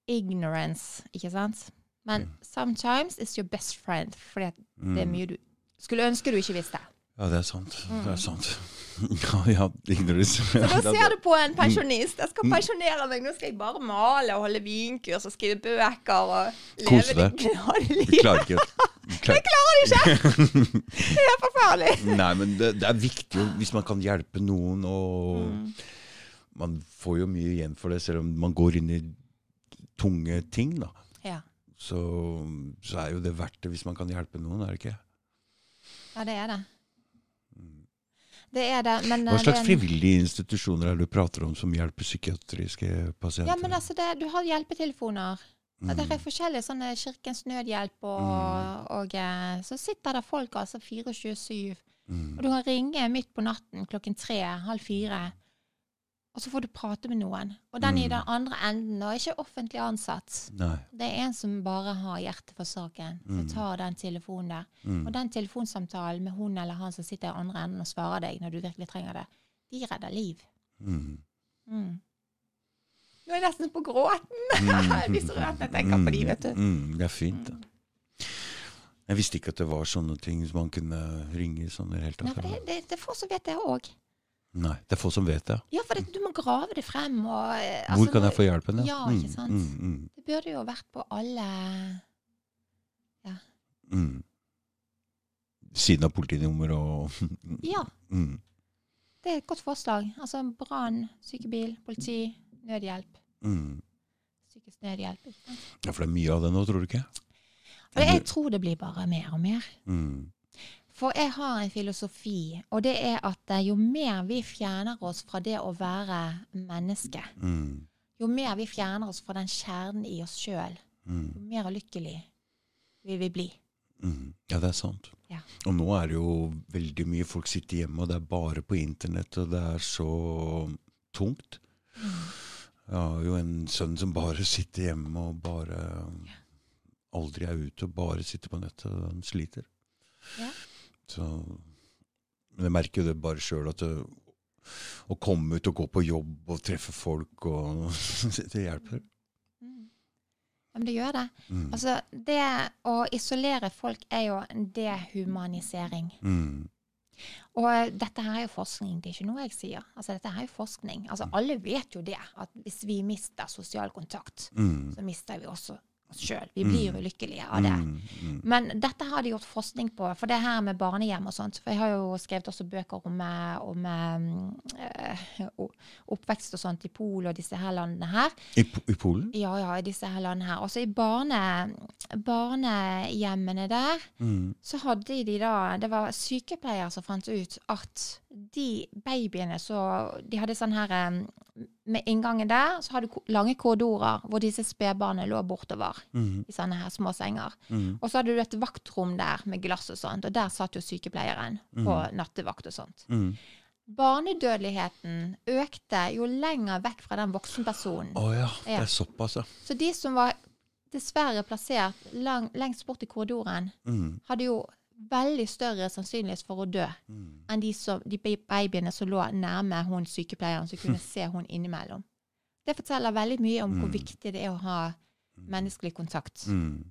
ignorance, ikke sant? Men sometimes it's your best friend. Fordi at det er mye du skulle ønske du ikke visste. Ja, det er sant. Det er sant. Ja, ja, ignorance. Så da ser du på en pensjonist. Jeg skal pensjonere meg. Nå skal jeg bare male og holde vinkurs og skrive bøker og Kose deg. det Du klarer ikke du klarer. Klarer de ikke? Det er forferdelig. Nei, men det, det er viktig hvis man kan hjelpe noen, og Mm. Man får jo mye igjen for det, selv om man går inn i tunge ting, da. Ja. Så, så er jo det verdt det hvis man kan hjelpe noen, er det ikke? ja, det er det. Det er det, men Hva eh, slags frivillige institusjoner er det du prater om som hjelper psykiatriske pasienter? Ja, men altså, det, du har hjelpetelefoner. Mm. Det er forskjellige sånne Kirkens Nødhjelp, og, og eh, så sitter det folk altså 24-7. Mm. Og du kan ringe midt på natten klokken tre, halv fire, og så får du prate med noen. Og den i Mm. den andre enden, og ikke offentlig ansatt. Nei. Det er en som bare har hjertet for saken, som Mm. tar den telefonen der. Mm. Og den telefonsamtalen med hun eller han som sitter i andre enden og svarer deg når du virkelig trenger det, de redder liv. Mm. Mm. Nå er jeg nesten på gråten. jeg blir så rørt når jeg tenker på de, vet du. Mm, det er fint, da. Jeg visste ikke at det var sånne ting som man kunne ringe i sånn i det hele tatt. det, det, det får så vet jeg òg. Nei, det er få som vet det. Ja, for det, du må grave det frem. Og, altså, Hvor kan jeg få hjelpen? Ja, ikke sant? Mm, mm, Det burde jo vært på alle Ja. mm. Siden av politinummer og Ja, mm, det er et godt forslag. Altså brann, sykebil, politi, nødhjelp. mm. Psykisk nødhjelp. Ikke sant? Ja, for det er mye av det nå, tror du ikke? Og jeg tror det blir bare mer og mer. Mm. For jeg har en filosofi, og det er at eh, jo mer vi fjerner oss fra det å være menneske, Mm. jo mer vi fjerner oss fra den kjernen i oss sjøl, Mm. jo mer lykkelig vil vi bli. Mm. Ja, det er sant. Ja. Og nå er det jo veldig mye folk sitter hjemme, og det er bare på internett, og det er så tungt. Jeg har jo en sønn som bare sitter hjemme og bare aldri er ute og bare sitter på nettet. og Han sliter. Ja. Så Men jeg merker jo det bare sjøl at det, å komme ut og gå på jobb og treffe folk og Det hjelper. Mm. Ja, men det gjør det. Mm. Altså, det å isolere folk er jo dehumanisering. Mm. Og dette her er jo forskning, det er ikke noe jeg sier. Altså, dette her er jo forskning. Altså, alle vet jo det, at hvis vi mister sosial kontakt, Mm. så mister vi også oss sjøl. Vi blir jo lykkelige av det. Mm. Mm. Men dette har de gjort forskning på, for det her med barnehjem og sånt. For jeg har jo skrevet også bøker om, eh, om øh, oppvekst og sånt i Polen og disse her landene her. I, I Polen? Ja, ja, i disse her landene her. Også i barne, barnehjemmene der, Mm. så hadde de da Det var sykepleiere som fant ut at de babyene så De hadde sånn her Med inngangen der så hadde du lange korridorer hvor disse spedbarna lå bortover Mm. i sånne her små senger. Mm. Og så hadde du et vaktrom der med glass og sånt, og der satt jo sykepleieren på nattevakt og sånt. Mm. Barnedødeligheten økte jo lenger vekk fra den voksenpersonen. Å ja, det er såpass, ja. Så de som var dessverre plassert lang, lengst bort i korridoren, Mm. hadde jo veldig større sannsynlighet for å dø Mm. enn de, som, de babyene som lå nærme hun sykepleieren, som kunne se hun innimellom. Det forteller veldig mye om hvor Mm. viktig det er å ha menneskelig kontakt. Mm.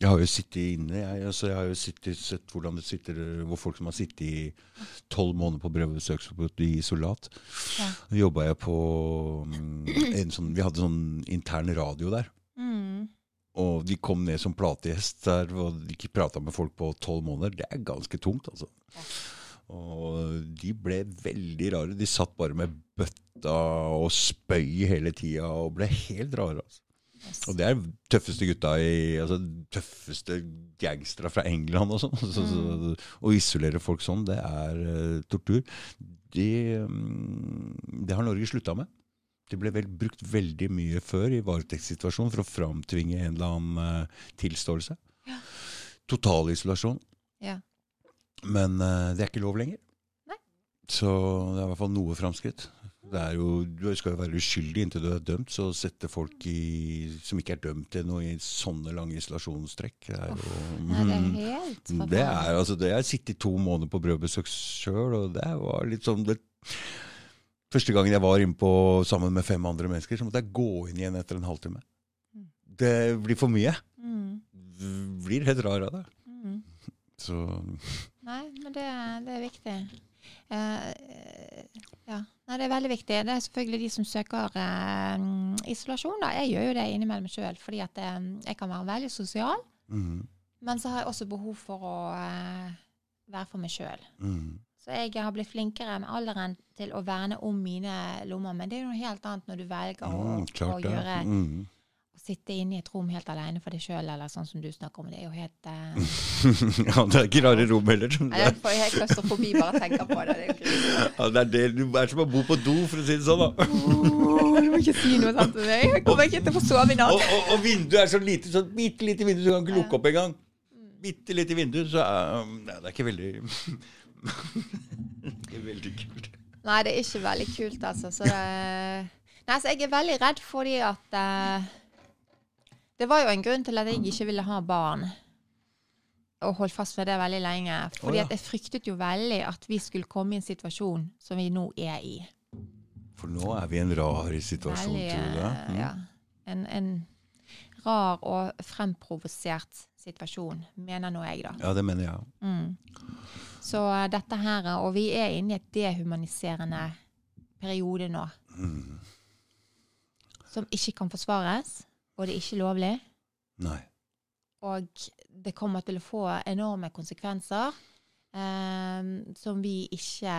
Jeg har jo sittet inne. Jeg, altså, jeg har jo sittet, sett hvordan det sitter hvor folk som har sittet i tolv måneder på brevbesøksforbud i isolat. Ja. Jobba jeg på mm, en sånn Vi hadde sånn intern radio der. Mm. Og de kom ned som plategjest der, og de ikke prata med folk på tolv måneder. Det er ganske tungt, altså. Og de ble veldig rare. De satt bare med bøtta og spøy hele tida og ble helt rare. altså. Yes. Og det er tøffeste gutta i altså Tøffeste gangstere fra England og sånn. Så, så, å isolere folk sånn, det er uh, tortur. Det, um, det har Norge slutta med. Det ble vel brukt veldig mye før i varetektssituasjonen for å framtvinge en eller annen eh, tilståelse. Total isolasjon. Ja. Men uh, det er ikke lov lenger. Nei. Så det er i hvert fall noe framskritt. Det er jo, du skal jo være uskyldig inntil du er dømt, så å sette folk i, som ikke er dømt til noe i sånne lange isolasjonstrekk Det er jo Nei, det er helt det er, altså, det, Jeg har sittet to måneder på brødbesøk sjøl, og det var litt sånn det, Første gangen jeg var inne på sammen med fem andre mennesker, så måtte jeg gå inn igjen etter en halvtime. Det blir for mye. Mm, Du blir helt rar av det. mm. Så Nei, men det, det er viktig. Eh, ja. Nei, det er veldig viktig. Det er selvfølgelig de som søker eh, isolasjon. Da. Jeg gjør jo det innimellom sjøl, fordi at eh, jeg kan være veldig sosial. mm, Men så har jeg også behov for å eh, være for meg sjøl. mm. Så jeg har blitt flinkere med alderen til å verne om mine lommer. Men det er jo noe helt annet når du velger å, Mm, å gjøre Mm. å sitte inne i et rom helt alene for deg sjøl, eller sånn som du snakker om. Det er jo helt uh, ja, det er ikke rare rom heller. skjønner Nei, du. Jeg får helt klaustrofobi bare å tenke på det. det er. Ja, det er det det er som å bo på do, for å si det sånn. da. Du må ikke si noe sånt til meg. Jeg kommer ikke til å få sove i Og, natt. og, og vinduet er så lite, sånn bitte lite vindu, du kan ikke lukke opp engang. Bitte lite vindu, så er, nei, det er ikke veldig Det er veldig kult. Nei, det er ikke veldig kult, altså. Så det, nei, så jeg er veldig redd fordi at uh, Det var jo en grunn til at jeg ikke ville ha barn. Og holdt fast ved det veldig lenge. Fordi oh, ja. at jeg fryktet jo veldig at vi skulle komme i en situasjon som vi nå er i. For nå er vi i en rar situasjon, Veldig, tror du det? eh, Mm. ja. En, en rar og fremprovosert situasjon, mener nå jeg, da. Ja, det mener jeg. Mm. Så eh, dette her, og vi er inne i et dehumaniserende periode nå, Mm. som ikke kan forsvares, og det er ikke lovlig. Nei. Og det kommer til å få enorme konsekvenser eh, som vi ikke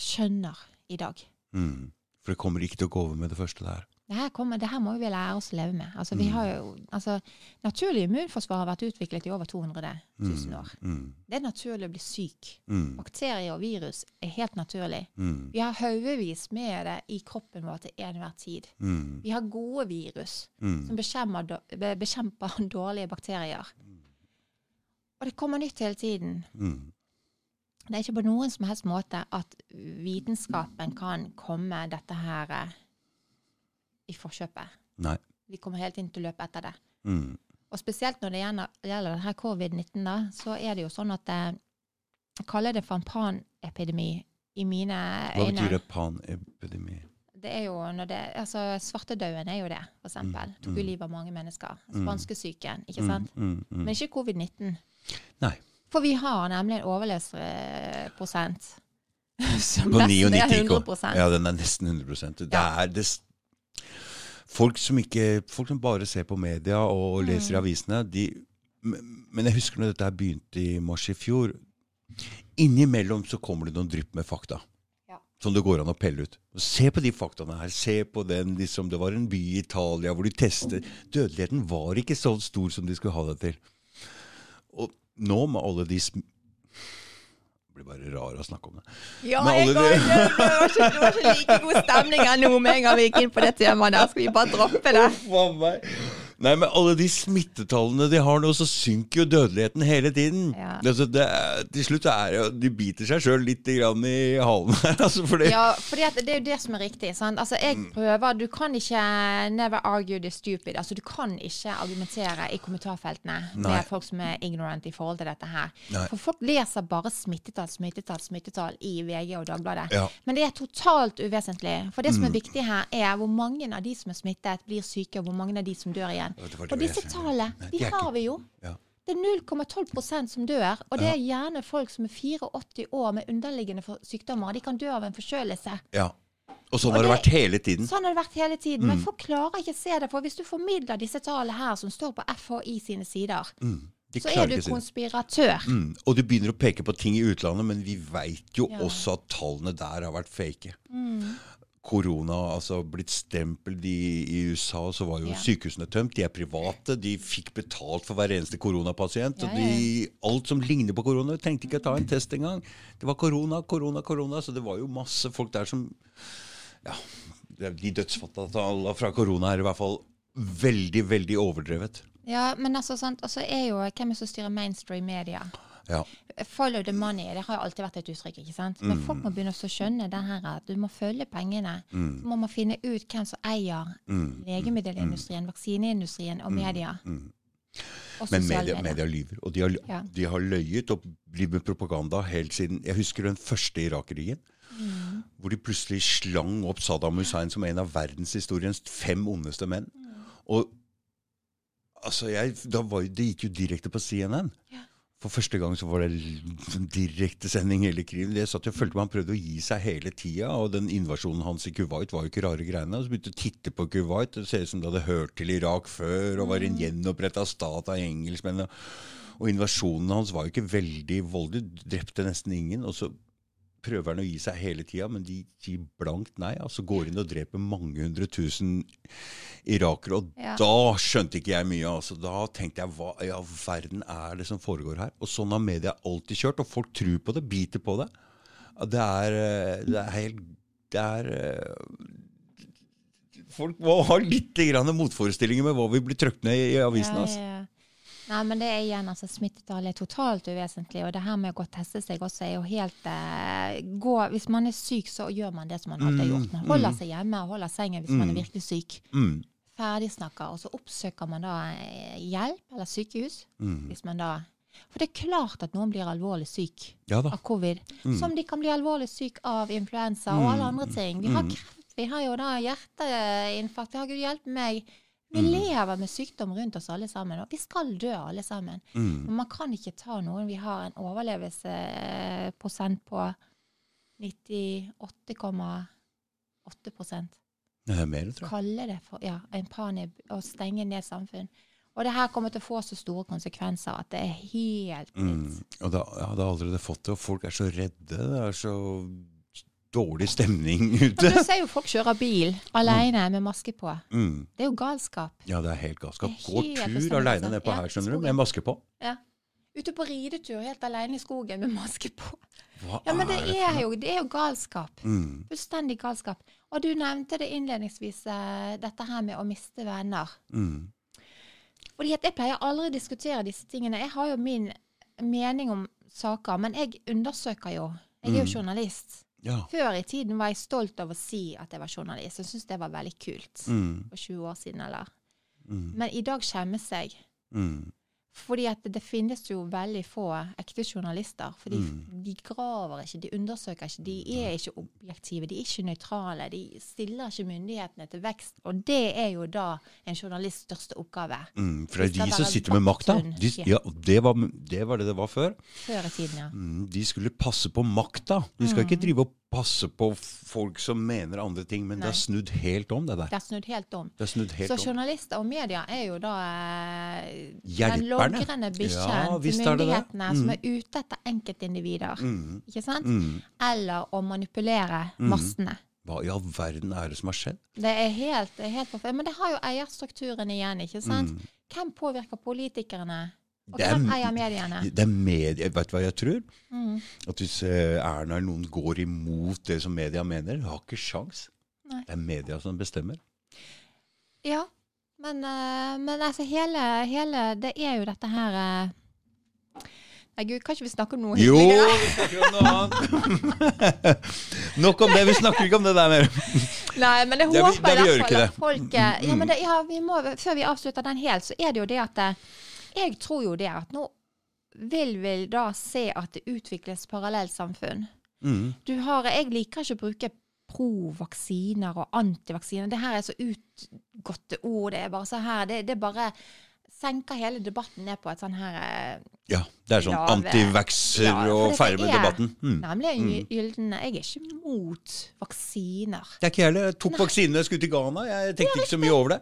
skjønner i dag. Mm. For det kommer ikke til å gå over med det første der. Det her, kommer, det her må vi lære oss å leve med. Altså, vi Mm. har jo, altså, naturlig immunforsvar har vært utviklet i over 200 000 år. Mm. Det er naturlig å bli syk. Mm. Bakterier og virus er helt naturlig. Mm. Vi har haugevis med det i kroppen vår til enhver tid. Mm. Vi har gode virus Mm. som bekjemper, dårlige bakterier. Og det kommer nytt hele tiden. Mm. Det er ikke på noen som helst måte at vitenskapen kan komme dette her eh, i forkjøpet. Nei. Vi kommer hele tiden til å løpe etter det. Mm. Og spesielt når det gjelder, denne covid-19, da, så er det jo sånn at eh, Jeg kaller det for en panepidemi i mine Hva øyne. betyr det panepidemi? Det er jo når det, altså Svartedauden er jo det, for eksempel. Tok jo mm. livet av mange mennesker. Spanskesyken, ikke Mm, sant? Mm. Mm. Men ikke covid-19. Nei. For vi har nemlig en overlevelsesprosent På nesten er 99, 100 Ja, den er nesten 100% Det er det Folk som ikke Folk som bare ser på media og leser i Mm. avisene, de Men jeg husker når dette her begynte i mars i fjor. Innimellom så kommer det noen drypp med fakta. Som det går an å pelle ut. Se på de faktaene her. Se på den liksom, Det var en by i Italia hvor de testet Dødeligheten var ikke så stor som de skulle ha det til. Og nå med alle de blir bare rar å snakke om det. Ja, jeg går, det, var ikke, det var ikke like god stemning her nå med en gang vi gikk inn på det temaet der. Skal vi bare droppe det? Oh. Nei, men alle de smittetallene de har nå, så synker jo dødeligheten hele tiden. Ja. Altså, det til slutt er det, de biter seg sjøl litt grann i halen her. Altså, for det, Ja, fordi at det er jo det som er riktig. Sant? Altså, jeg Mm. prøver Du kan ikke never argue the stupid. Altså, du kan ikke argumentere i kommentarfeltene Nei. med folk som er ignorant i forhold til dette her. Nei. For folk leser bare smittetall, smittetall, smittetall i VG og Dagbladet. Ja. Mm. Men det er totalt uvesentlig. For det som er viktig her, er hvor mange av de som er smittet, blir syke, og hvor mange av de som dør igjen. Det det Og disse tallene, de har vi jo. Ja. Det er 0,12% som dør, og det er gjerne folk som er 84 år med underliggende sykdommer. De kan dø av en forkjølelse. ja. Og sånn har det det- vært hele tiden. Sånn har det vært hele tiden. Mm. Men folk klarer ikke å se det. For hvis du formidler disse tallene her, som står på FHI sine sider, Mm. Så er du konspiratør. Mm. Og du begynner å peke på ting i utlandet, men vi veit jo Ja. også at tallene der har vært fake. Mm. Korona, altså blitt stempel i, I USA så var jo Ja. sykehusene tømt. De er private. De fikk betalt for hver eneste koronapasient. Ja, og de, alt som ligner på korona, trengte ikke å ta en test engang. Det var korona, korona, korona. Så det var jo masse folk der som Ja, de dødsfallene fra korona er i hvert fall veldig, veldig overdrevet. Ja, men altså, sant, og så er jo hvem er det som styrer mainstream media? Ja. Follow the money, det har jo alltid vært et uttrykk. ikke sant? Men folk må begynne å skjønne det her at du må følge pengene. Så må man finne ut hvem som eier legemiddelindustrien, vaksineindustrien og media. Og Men media, media lyver. Og de har, Ja. de har løyet og blitt med propaganda helt siden Jeg husker den første Irak-krigen. Mm. Hvor de plutselig slang opp Saddam Hussein som en av verdenshistoriens fem ondeste menn. Og altså, jeg, da var, Det gikk jo direkte på CNN. Ja. For første gang så var det direktesending hele krigen. Jeg satt og følte man prøvde å gi seg hele tida. Og den invasjonen hans i Kuwait var jo ikke rare greiene. Og så begynte jeg å titte på Kuwait. Det ser ut som det hadde hørt til Irak før og var en gjenoppretta stat av engelskmennene. Og invasjonen hans var jo ikke veldig voldelig. Drepte nesten ingen. Og så prøver han å gi seg hele tida, men de sier blankt nei. Altså går inn og dreper mange hundre tusen irakere. Og Ja. da skjønte ikke jeg mye. Altså. Da tenkte jeg hva i all verden er det som foregår her? Og sånn har media alltid kjørt, og folk tror på det, biter på det. Det er, eh, det er helt Det er eh, Folk må ha litt grann motforestillinger med hva vi blir trøkt ned i, i avisene. Ja, Altså. ja, ja. Nei, men det er igjen, altså Smittetallet er totalt uvesentlig. Og det her med å gå og teste seg også er jo helt eh, gå, Hvis man er syk, så gjør man det som man alltid har gjort. Man holder seg hjemme og holder sengen hvis man er virkelig syk. Mm, Ferdigsnakker. Og så oppsøker man da eh, hjelp eller sykehus. mm. Hvis man da For det er klart at noen blir alvorlig syk Ja av covid. Som de kan bli alvorlig syk av influensa og alle andre ting. Vi har kreft, vi har jo da hjerteinfarkt. Har Gud hjelpe meg. Vi lever med sykdom rundt oss alle sammen, og vi skal dø alle sammen. Mm. Men man kan ikke ta noen Vi har en overlevelsesprosent på 98,8 Det er mer, tror jeg. Kalle det for ja, en panib og stenge ned samfunn. Og det her kommer til å få så store konsekvenser at det er helt Mm. vilt. Og da, det har allerede fått det, og folk er så redde. Det er så dårlig stemning ute. Du ser jo folk kjører bil alene med maske på. Mm. Det er jo galskap. Ja, det er helt galskap. Helt tur aleine nedpå Ja, her, skjønner du, med maske på. Ja. Ute på ridetur helt alene i skogen med maske på. Hva Ja, men det er er jo, det er jo galskap. Mm. Fullstendig galskap. Og du nevnte det innledningsvis, eh, dette her med å miste venner. Mm. Fordi at jeg pleier aldri å diskutere disse tingene. Jeg har jo min mening om saker, men jeg undersøker jo. Jeg er jo Mm. journalist. Ja. Før i tiden var jeg stolt av å si at jeg var journalist. Jeg syntes det var veldig kult. Mm. For 20 år siden, eller. Mm. Men i dag skjemmes jeg. Mm. Fordi at det finnes jo veldig få ekte journalister. For de, Mm. de graver ikke, de undersøker ikke, de er ikke objektive, de er ikke nøytrale. De stiller ikke myndighetene til vekst. Og det er jo da en journalists største oppgave. Mm. For det er de som sitter med makta. De, ja, det, var, det var det det var før. Før i tiden, ja. Mm. De skulle passe på makta. De skal ikke drive og passe på folk som mener andre ting, men det er snudd helt om, det der. Det er snudd helt om. Snudd helt Så journalister og media er jo da eh, den logrende bikkjen Ja, til myndighetene er myndighetene som er ute etter enkeltindivider. Mm. Ikke sant? Mm. Eller å manipulere massene. Hva i all verden er det som har skjedd? Det er helt, helt forferdelig. Men det har jo eierstrukturen igjen, ikke sant? Mm. Hvem påvirker politikerne? Og Det er- hvem eier mediene? Det er medier, Vet du hva jeg tror? Mm. At hvis eh, Erna eller noen går imot det som media mener, har ikke sjans. Nei. Det er media som bestemmer. Ja, men, eh, men altså hele, hele Det er jo dette her eh, Nei, gud, kan ikke vi snakke om noe Jo, vi snakker om noe annet! Nok om det, vi snakker ikke om det der mer. Nei, men jeg er håper er vi i hvert fall at folk ja, men det, ja, vi må, Før vi avslutter den helt, så er det jo det at Jeg tror jo det at nå vil vi da se at det utvikles parallellsamfunn. Mm. Du har, jeg liker ikke å bruke pro-vaksiner og antivaksiner. Det her er så utgåtte ord. Det er bare så her, det, det bare senker hele debatten ned på et sånn her eh, Ja, det er sånn antivaxer Ja, og dette ferdig med er- debatten. Mm. Nemlig mm. gy- gylden Jeg er ikke mot vaksiner. Det er ikke jeg heller. Jeg tok vaksinene jeg skulle til Ghana. Jeg tenkte ikke så mye over det.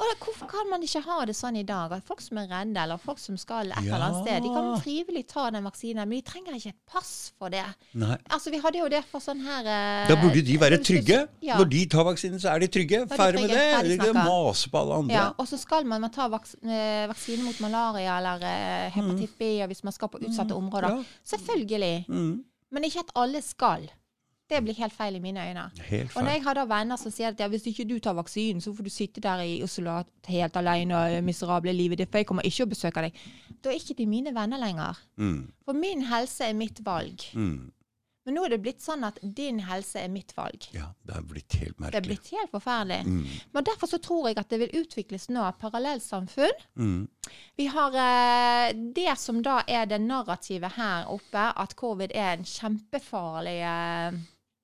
Og da, hvorfor kan man ikke ha det sånn i dag at folk som er redde, eller folk som skal et Ja. eller annet sted, de kan frivillig ta den vaksinen, men de trenger ikke et pass for det. Nei. Altså, vi hadde jo det for sånn her eh, Da burde de være trygge. Ja. Når de tar vaksinen, så er de trygge. Ferdig med det. Eller de snakka. mase på alle andre. Ja, og så skal man, man ta vaks eh, vaksine mot malaria eller eh, hepatitt B og hvis man skal på utsatte områder. Ja. Selvfølgelig. Mm. Men ikke at alle skal. Det blir helt feil i mine øyne. Helt Og når jeg har da venner som sier at ja, hvis ikke du tar vaksinen, så får du sitte der i isolat helt alene og miserable livet ditt, for jeg kommer ikke å besøke deg. Da er ikke de mine venner lenger. Mm, For min helse er mitt valg. mm. Men nå er det blitt sånn at din helse er mitt valg. Ja, det er blitt helt merkelig. Det er blitt helt forferdelig. Mm, Men derfor så tror jeg at det vil utvikles nå parallellsamfunn. mm, Vi har eh, det som da er det narrativet her oppe, at covid er en kjempefarlig eh,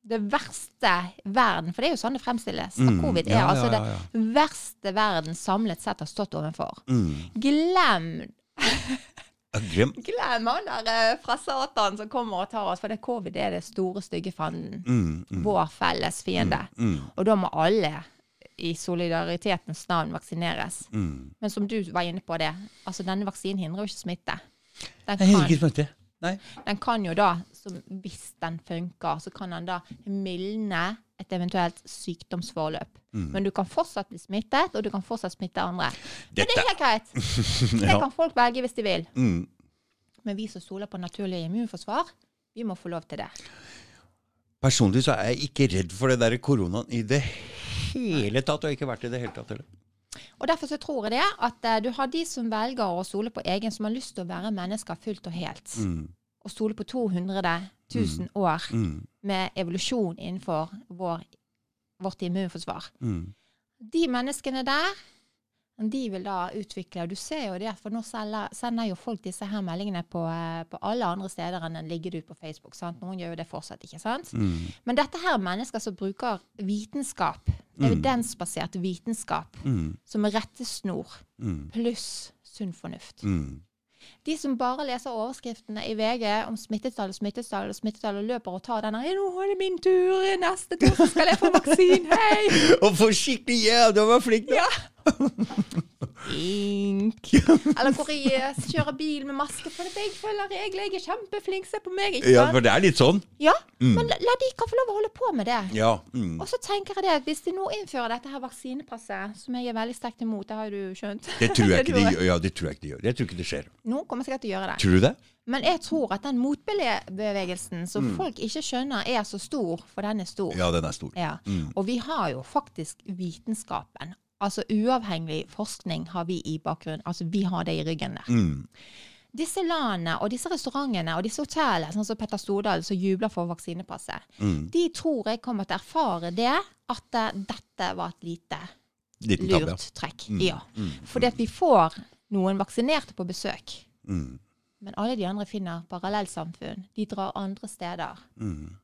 Det verste verden, for det er jo sånn det fremstilles. Mm, covid er ja, altså ja, det verste verden samlet sett har stått overfor. mm. Glem Ja, Glem han der eh, fra Satan som kommer og tar oss, for det covid er det store, stygge fanden. mm, mm, Vår felles fiende. mm, Og da må alle i solidaritetens navn vaksineres. mm. Men som du var inne på det, altså denne vaksinen hindrer jo ikke smitte. Den kan. Nei. den kan jo da, hvis den funker, så kan den da mildne et eventuelt sykdomsforløp. Mm. Men du kan fortsatt bli smittet, og du kan fortsatt smitte andre. Men det er helt greit. Det ja. kan folk velge hvis de vil. mm. Men vi som stoler på naturlig immunforsvar, vi må få lov til det. Personlig så er jeg ikke redd for det der koronaen i det hele tatt. Og jeg har ikke vært i det hele tatt heller. Og Derfor så tror jeg det at eh, du har de som velger å stole på egen, som har lyst til å være mennesker fullt og helt. Mm. Og stole på 200 000 år Mm. med evolusjon innenfor vår, vårt immunforsvar. Mm. De menneskene der, de vil da utvikle Og du ser jo det, for nå sender jo folk disse her meldingene på, eh, på alle andre steder enn den ligger ut på Facebook. sant? Noen gjør jo det fortsatt, ikke sant? Mm. Men dette her er mennesker som bruker vitenskap, evidensbasert vitenskap, Mm. som er rettesnor, Mm. pluss sunn fornuft. De som bare leser overskriftene i VG om smittetall smittetall smittetall og løper og tar denne 'Nå er det min tur, neste tur skal jeg få vaksine, hei!' Og for skikkelig var flink! da. Ja. Ink. Eller hvor i, eh, kjører bil med maske, for jeg følger regler, jeg er kjempeflink, se på meg. ikke Ja, for det er litt sånn. Ja, men la, la de ikke få lov å holde på med det. Ja. Mm. Og så tenker jeg det at hvis de nå innfører dette her vaksinepasset, som jeg er veldig sterkt imot, det har jo du skjønt Det tror jeg ikke de gjør. Ja, det tror jeg ikke de gjør. Jeg tror ikke det skjer. Noen kommer sikkert til å gjøre det. Tror du det? Men jeg tror at den motbevegelsen som folk ikke skjønner er så stor, for den er stor. Ja, den er stor. Ja. Og vi har jo faktisk vitenskapen. Altså uavhengig forskning har vi i bakgrunnen. Altså vi har det i ryggen der. Mm. Disse landene og disse restaurantene og disse hotellene, sånn som Petter Stordal som jubler for vaksinepasset, Mm. de tror jeg kommer til å erfare det at eh, dette var et lite Liten lurt trekk. Ja. Fordi at vi får noen vaksinerte på besøk. Mm. Men alle de andre finner parallellsamfunn. De drar andre steder. Mm.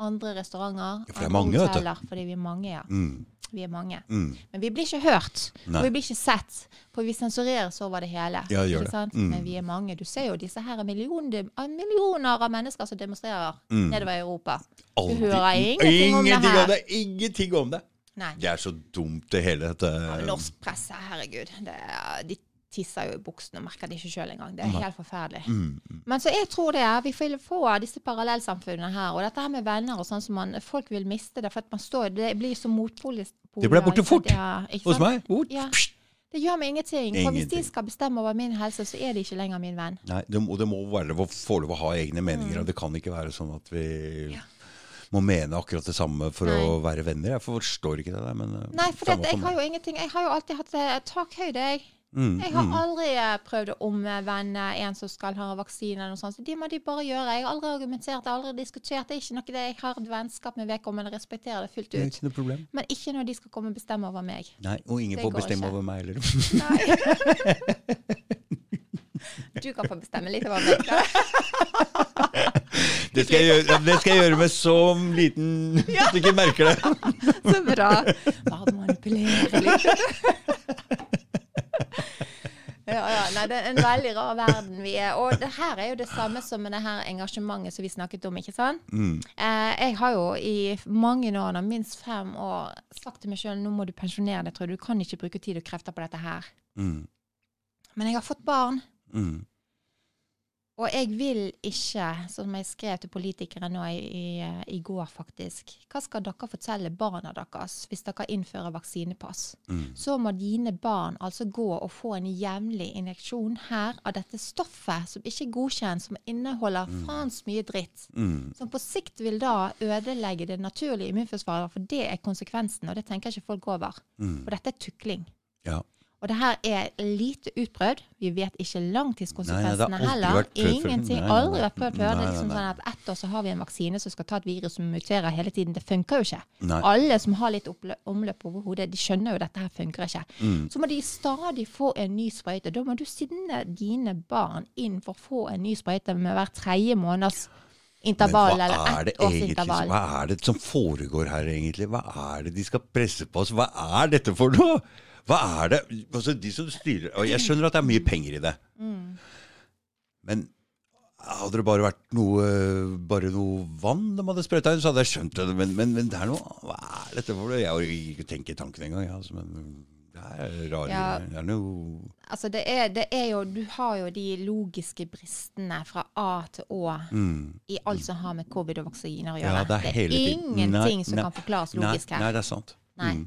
Andre restauranter, Ja, for det er mange, vet du. hoteller. Fordi vi er mange, ja. Mm. Vi er mange. Mm. Men vi blir ikke hørt, Nei. og vi blir ikke sett. For vi sensureres over det hele. Ja, det det. Mm. Men vi er mange. Du ser jo disse her millioner, millioner av mennesker som demonstrerer Mm. nedover i Europa. Aldri- hører ingenting om det her. om det. Ingenting om det. Nei. Det er så dumt, det hele dette Ja, norsk presse, herregud. Det er, de tisser jo i buksene og merker det ikke sjøl engang. Det er helt forferdelig. Mm. Men så jeg tror det er, vi vil få disse parallellsamfunnene her. Og dette her med venner og sånn som man, folk vil miste det, for at man står, det blir så motpolis. Det ble borte fort. Ja, Hos meg. Fort. Ja. Det gjør meg ingenting. For hvis de skal bestemme over min helse, så er de ikke lenger min venn. Nei, det må, det må være lov å få lov å ha egne meninger, og det kan ikke være sånn at vi Mm. Ja. må mene akkurat det samme for Nei. å være venner. Jeg forstår ikke det der, men eh, Nei, for det, jeg har jo ingenting Jeg har jo alltid hatt eh, takhøyde, jeg. Mm, Jeg har mm. aldri eh, prøvd å omvende en som skal ha vaksine. eller noe sånt. Så de må de bare gjøre. Jeg har aldri argumentert, jeg har aldri diskutert. Det er ikke noe det. Jeg har et vennskap med vedkommende, respekterer det fullt Det er ut. ikke noe problem. Men ikke når de skal komme og bestemme over meg. Nei, og ingen Det får bestemme ikke. over meg heller. Du kan få bestemme litt over meg. Det skal jeg gjøre, det skal jeg gjøre med så liten at du ikke merker det. Så bra. Bare manipulere litt. Ja, ja, nei, Det er en veldig rar verden vi er. Og det her er jo det samme som med det her engasjementet som vi snakket om. ikke sant? Mm. Eh, jeg har jo i mange år, nå, minst fem år, sagt til meg sjøl nå må du pensjonere deg. tror Du Du kan ikke bruke tid og krefter på dette her. Mm. Men jeg har fått barn. Mm. Og jeg vil ikke, som jeg skrev til politikere nå i, i, i går faktisk Hva skal dere fortelle barna deres hvis dere innfører vaksinepass? Så må dine barn altså gå og få en jevnlig injeksjon her av dette stoffet som ikke er godkjent, som inneholder faens mye dritt. Som på sikt vil da ødelegge det naturlige immunforsvaret, for det er konsekvensen, og det tenker ikke folk over. For dette er tukling. Ja. Og det her er lite utprøvd. Vi vet ikke langtidskonsekvensene heller. Ingenting. Aldri vært prøvd før. Det er liksom sånn at Ett år så har vi en vaksine som skal ta et virus som muterer hele tiden. Det funker jo ikke. Nei. Alle som har litt omløp over hodet, de skjønner jo at dette her funker ikke. Mm. Så må de stadig få en ny sprøyte. Da må du sende dine barn inn for å få en ny sprøyte med hver tredje måneds intervall, eller er det egentlig. Hva er det som foregår her, egentlig? Hva er det de skal presse på oss? Hva er dette for noe? Hva er det altså, De som styrer Og jeg skjønner at det er mye penger i det. Mm. Men hadde det bare vært noe Bare noe vann de hadde sprøyta inn, så hadde jeg skjønt det. Men, men, men det er noe Hva er dette for noe? Jeg orker ikke tenke tanken engang. Ja, altså, men det er rare Ja. Det er noe Altså det er, det er jo Du har jo de logiske bristene fra A til Å i alt som har med covid og vaksiner å gjøre. Ja, det er det er ingenting Nei, som nei, kan forklares Nei, logisk nei, her. det er sant. Nei. Mm.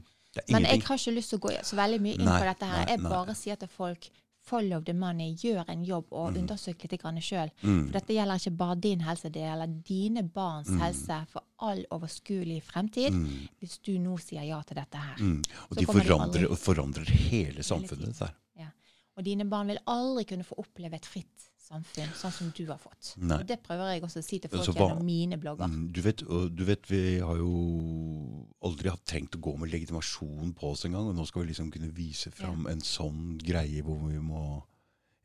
Men jeg har ikke lyst til å gå så veldig mye inn Nei, på dette her. nei, Jeg nei. bare sier til folk follow the money, gjør en jobb Mm. og undersøk litt sjøl. For dette gjelder ikke bare din helse, det gjelder dine barns Mm. helse for all overskuelig fremtid. Hvis du nå sier ja til dette her. Mm. Og Så de forandrer, forandrer hele samfunnet. Der. Ja. Og dine barn vil aldri kunne få oppleve et fritt samfunn sånn som du har fått. Nei. Og det prøver jeg også å si til folk gjennom mine blogger. Mm, Du vet, du vet, vi har jo aldri hatt trengt å gå med legitimasjon på oss engang. Og nå skal vi liksom kunne vise fram en sånn greie hvor vi må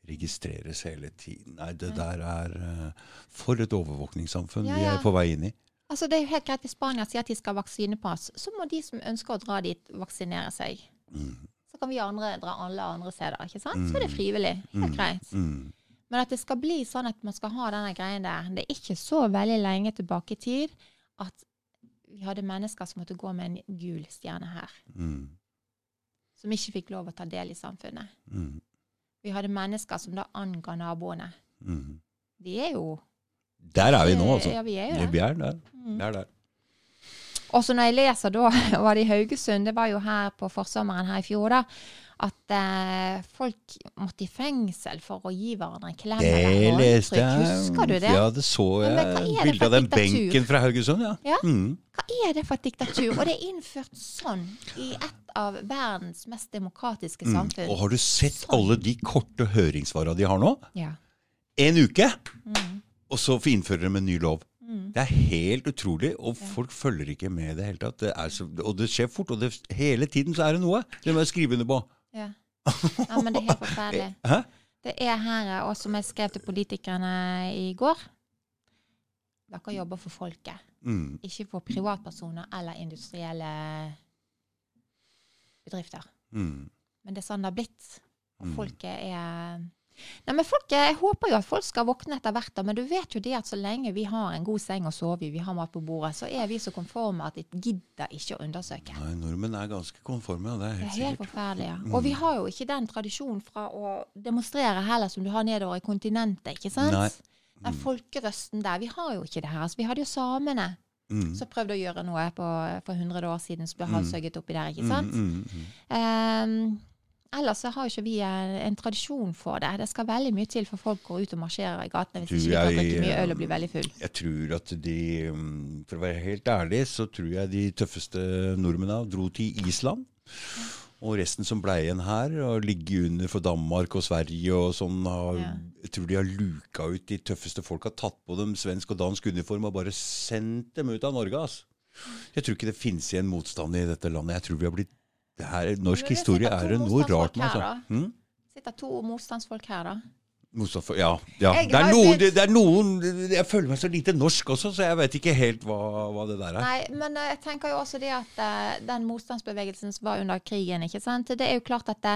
registreres hele tiden. Nei, det der er eh, For et overvåkningssamfunn Ja, vi er på vei inn i. Altså Det er jo helt greit hvis Spania sier at de skal ha vaksinepass, så må de som ønsker å dra dit, vaksinere seg. Mm. Så kan vi andre dra alle andre steder. ikke sant? Så er det frivillig. Helt greit. Mm. Men at det skal bli sånn at man skal ha denne greien der Det er ikke så veldig lenge tilbake i tid at vi hadde mennesker som måtte gå med en gul stjerne her. Mm. Som ikke fikk lov å ta del i samfunnet. Mm. Vi hadde mennesker som da anga naboene. Mm. Vi er jo Der er vi nå, altså. Ja, vi er jo der. Vi er der. Mm. Vi er der. Og så når jeg leser da, var det i Haugesund, det var jo her på forsommeren her i fjor, da, at eh, folk måtte i fengsel for å gi hverandre en klem Det leste jeg. Husker du det? Ja, det så jeg. Bilde av den diktatur? benken fra Haugesund, ja. Ja. Mm. Hva er det for et diktatur? Og det er innført sånn i et av verdens mest demokratiske Mm. samfunn. Og har du sett Sånn. alle de korte høringssvarene de har nå? Ja. En uke, Mm. og så innfører de en ny lov. Det er helt utrolig, og folk følger ikke med i det hele tatt. Det så, og det skjer fort, og det, hele tiden så er det noe. Det må skrive under på. Ja. ja, men det er helt forferdelig. Hæ? Det er her, og som jeg skrev til politikerne i går Dere jobber for folket, Mm. ikke for privatpersoner eller industrielle bedrifter. Mm. Men det er sånn det har blitt. Og Mm. folket er Nei, men folk, Jeg håper jo at folk skal våkne etter hvert, da, men du vet jo det at så lenge vi har en god seng å sove i, vi har mat på bordet, så er vi så konforme at vi gidder ikke å undersøke. Nei, nordmenn er ganske konforme, det er Det er helt forferdelig. ja. Og vi har jo ikke den tradisjonen fra å demonstrere heller som du har nedover i kontinentet. ikke sant? Nei. Den folkerøsten der. Vi har jo ikke det her. Altså, vi hadde jo samene Mm. som prøvde å gjøre noe på, for 100 år siden, som ble halshugget oppi der. ikke Mm, sant? mm, mm. Ehm, ellers så har jo ikke vi en, en tradisjon for det. Det skal veldig mye til for folk går ut og marsjerer i gatene hvis Du, ikke de jeg, mye øl og eh, veldig full. Jeg tror at de, mm, for å være helt ærlig, så tror jeg de tøffeste nordmennene dro til Island. Og resten som ble igjen her, og ligge under for Danmark og Sverige og sånn, har, Ja. jeg tror de har luka ut de tøffeste folk, har tatt på dem svensk og dansk uniform og bare sendt dem ut av Norge. Altså. Jeg tror ikke det finnes igjen motstand i dette landet. Jeg tror vi har blitt her, Norsk historie er det noe rart med. sa. Altså. Hm? sitter to motstandsfolk her, da. Motstandsfolk, ja. ja. Det, er noen, det, det er noen Jeg føler meg så lite norsk også, så jeg vet ikke helt hva, hva det der er. Nei, men eh, jeg tenker jo også det at eh, den motstandsbevegelsen som var under krigen, ikke sant. Det er jo klart at det,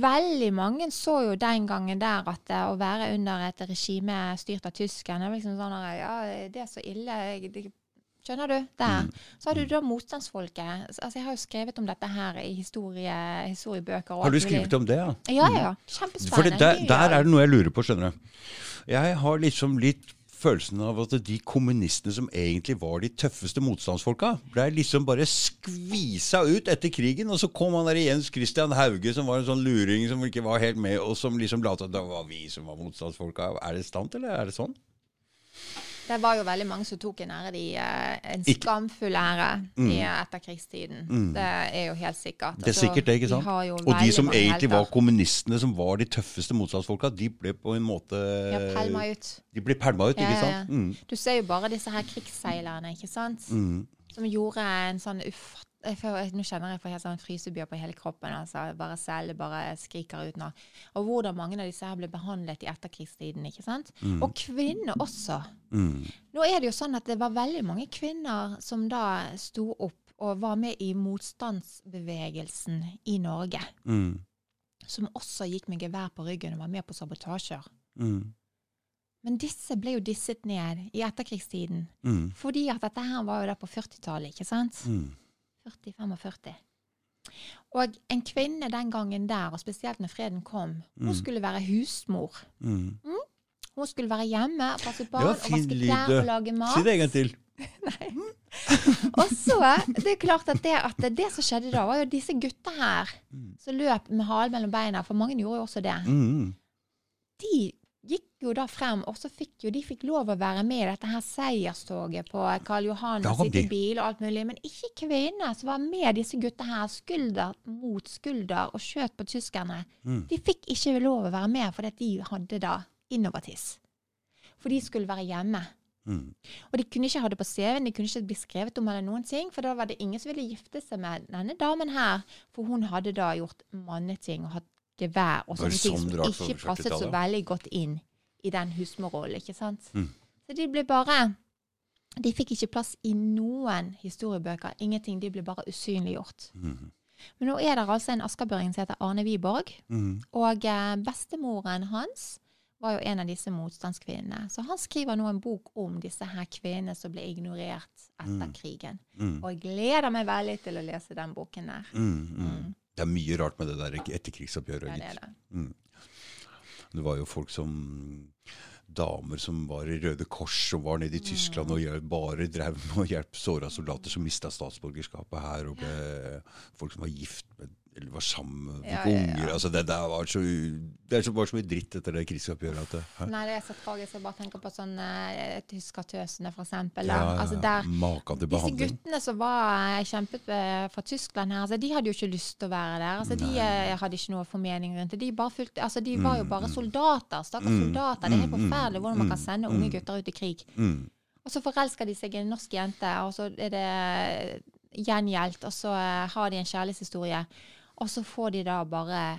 veldig mange så jo den gangen der at det, å være under et regime styrt av tyskerne, liksom sånn ja, det er så ille. Jeg, det, Skjønner du? Der. Så har du da motstandsfolket. Altså, jeg har jo skrevet om dette her i historie, historiebøker. Har du skrevet om det, ja? Ja, ja. For Kjempespennende. det, der, der er det noe jeg lurer på, skjønner du. Jeg har liksom litt følelsen av at de kommunistene som egentlig var de tøffeste motstandsfolka, ble liksom bare skvisa ut etter krigen, og så kom han der Jens Christian Hauge, som var en sånn luring som ikke var helt med, og som liksom til at det var vi som var motstandsfolka. Er det sant, eller er det sånn? Det var jo veldig mange som tok en ære, de, eh, en skamfull ære i etterkrigstiden. Det er jo helt sikkert. Det er Altså, sikkert det, ikke sant? De Og de som egentlig helter. var kommunistene, som var de tøffeste motstandsfolka, de ble på en måte Ja, pælma ut. De ble pælma ut, Ja, ikke sant? ja. Mm. Du ser jo bare disse her krigsseilerne, ikke sant? Som gjorde en sånn ufatt... Får, nå kjenner jeg for helt sånn frysebyer på hele kroppen. altså Bare selv bare skriker ut nå. Og hvordan mange av disse her ble behandlet i etterkrigstiden. ikke sant? Og kvinner også. Mm. Nå er det jo sånn at det var veldig mange kvinner som da sto opp og var med i motstandsbevegelsen i Norge. Mm. Som også gikk med gevær på ryggen og var med på sabotasjer. Mm. Men disse ble jo disset ned i etterkrigstiden. Mm. Fordi at dette her var jo da på 40-tallet, ikke sant? Mm. 40-45. Og en kvinne den gangen der, og spesielt når freden kom, hun skulle være husmor. Mm. Hun skulle være hjemme, passe barn, og vaske klær og lage mat. Si det en gang til. Og så, det er klart at det, at det som skjedde da, var jo disse gutta her som løp med halen mellom beina, for mange gjorde jo også det. Mm. De gikk jo da frem, og så fikk jo de fikk lov å være med i dette her seierstoget på Karl Johan og sitte i bil og alt mulig, men ikke kvinner som var med disse gutta her skulder mot skulder og skjøt på tyskerne. Mm. De fikk ikke lov å være med fordi de hadde da innovatiss. For de skulle være hjemme. Mm. Og de kunne ikke ha det på CV-en, de kunne ikke bli skrevet om eller noen ting, for da var det ingen som ville gifte seg med denne damen her, for hun hadde da gjort manneting og hatt gevær og sånne ting sånn som ikke passet så veldig godt inn i den husmorrollen, ikke sant? Mm. Så de ble bare De fikk ikke plass i noen historiebøker. Ingenting. De ble bare usynliggjort. Mm. Men nå er det altså en askerbøring som heter Arne Wiborg. Mm. Og eh, bestemoren hans var jo en av disse motstandskvinnene. Så han skriver nå en bok om disse her kvinnene som ble ignorert etter krigen. Mm. Og jeg gleder meg veldig til å lese den boken der. Mm. Mm. Det er mye rart med det der etterkrigsoppgjøret. Ja, det er det. Det var jo folk som Damer som var i Røde Kors, som var nede i Tyskland og bare drev med å hjelpe såra soldater som mista statsborgerskapet her, og ble folk som var gift med eller var sammen med Ja, ja, ja. unger. Altså, det, det, var så, det var så, mye dritt etter det krigsoppgjøret. At det, hæ? Nei, det er så tragisk. Jeg bare tenker på sånn tyske tyskertøsene, for eksempel. Ja, Altså, der, Maken til disse guttene som var eh, kjempet For fra Tyskland her, altså, de hadde jo ikke lyst til å være der. Altså, de eh, hadde ikke noe formening rundt det. De, fulgte, altså, de var jo Mm, bare soldater. Stakkars soldater. Det er helt forferdelig hvordan man kan sende unge gutter ut i krig. Mm. Og så forelsker de seg i en norsk jente, og så er det gjengjeldt, og så eh, har de en kjærlighetshistorie. Og så får de da bare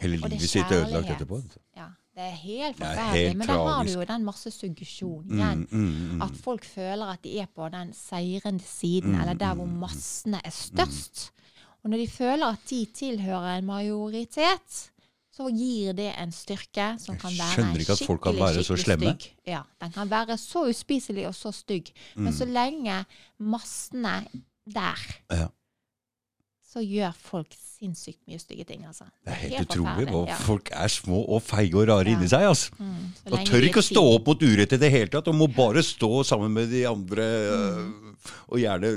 Hele det er livet sitt er ødelagt etterpå. Ja, det er helt er forferdelig. Men da har du jo den masse suggesjon Mm, igjen. mm, mm. At folk føler at de er på den seirende siden, Mm, eller der hvor massene er størst. Og når de føler at de tilhører en majoritet, så gir det en styrke som kan være kan skikkelig, være så skikkelig stygg. Ja, den kan være så uspiselig og så stygg. Men Mm. så lenge massene der, Ja. Så gjør folk sinnssykt mye stygge ting, altså. Det er helt utrolig hvor ja. folk er små og feige og rare Ja. inni seg. altså. Mm, Og tør ikke å stå opp mot urett i det hele tatt, og må bare stå sammen med de andre. mm. Og gjerne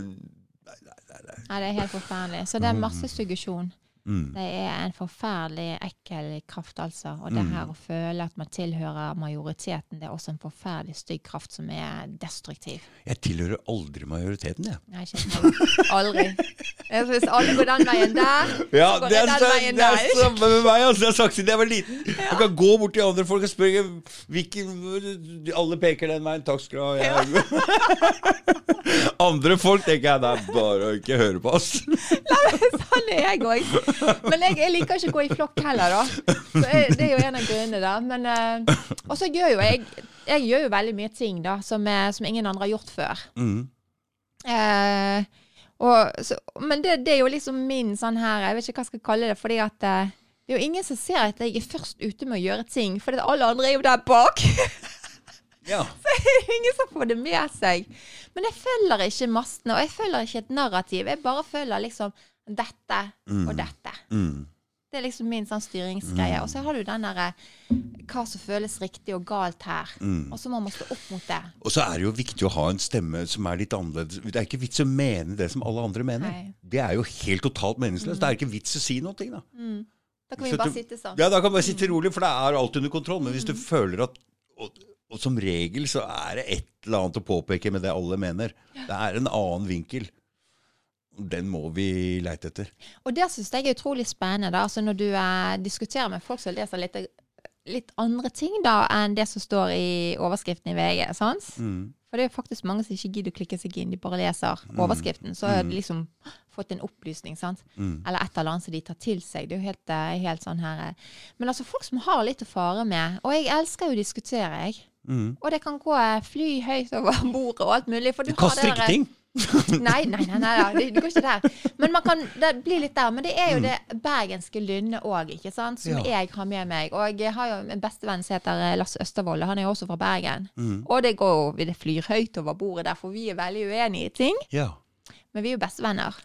Nei, det er helt forferdelig. Så det er masse suggesjon. Mm. Det er en forferdelig ekkel kraft, altså. Og det her å føle at man tilhører majoriteten, det er også en forferdelig stygg kraft som er destruktiv. Jeg tilhører aldri majoriteten, jeg. Nei, ikke. Aldri. Hvis alle går den veien der, Ja, så går det den veien der. det er samme med meg. Altså. Jeg har sagt siden jeg var liten. Jeg kan gå bort til andre folk og spørre hvilken Alle peker den veien. Takk skal du ha. Jeg. andre folk tenker jeg det er bare å ikke høre på oss. Sånn er jeg òg. Men jeg, jeg liker ikke å gå i flokk heller, da. Så jeg, det er jo en av grunnene, da. Men, uh, og så gjør jo jeg Jeg gjør jo veldig mye ting da, som, er, som ingen andre har gjort før. Mm. Uh, og, så, men det, det er jo liksom min sånn her Jeg vet ikke hva jeg skal kalle det. fordi at eh, det er jo ingen som ser at jeg er først ute med å gjøre ting, for alle andre er jo der bak. Ja. Så er det ingen som får det med seg. Men jeg følger ikke mastene, og jeg følger ikke et narrativ. Jeg bare følger liksom dette og dette. Mm. Det er liksom min sånn styringsgreie. Og så har du den derre hva som føles riktig og galt her. Mm. Og så må man stå opp mot det. Og så er det jo viktig å ha en stemme som er litt annerledes. Det er ikke vits å mene det som alle andre mener. Nei. Mm. Det er jo helt totalt meningsløst. Det er ikke vits å si noe. Da. Da kan vi Så bare du- sitte sånn. Ja, da kan vi bare sitte rolig, for det er alt under kontroll. Men Mm. hvis du føler at og, og som regel så er det et eller annet å påpeke med det alle mener. Det er en annen vinkel. Den må vi leite etter. Og det syns jeg er utrolig spennende. Da. Altså når du eh, diskuterer med folk som leser litt, litt andre ting da enn det som står i overskriften i VG. Sans? Mm. For det er jo faktisk mange som ikke gidder å klikke seg inn. De bare leser overskriften. Så har de liksom fått en opplysning. Sant? Mm. Eller et eller annet som de tar til seg. Det er jo helt, eh, helt sånn her eh. Men altså folk som har litt å fare med. Og jeg elsker jo å diskutere, jeg. Mm. Og det kan gå eh, fly høyt over bordet og alt mulig. For Du du har kaster ikke ting! Nei, nei, nei, nei, det, det går ikke der. Men man kan, det blir litt der. Men det er jo det bergenske lynnet òg, ikke sant. Som Ja. jeg har med meg. Og jeg har jo en bestevenn som heter Lars Lasse Østervold. og Han er jo også fra Bergen. Mm. Og det går jo, det flyr høyt over bordet der, for vi er veldig uenige i ting. Ja, Men vi er jo bestevenner.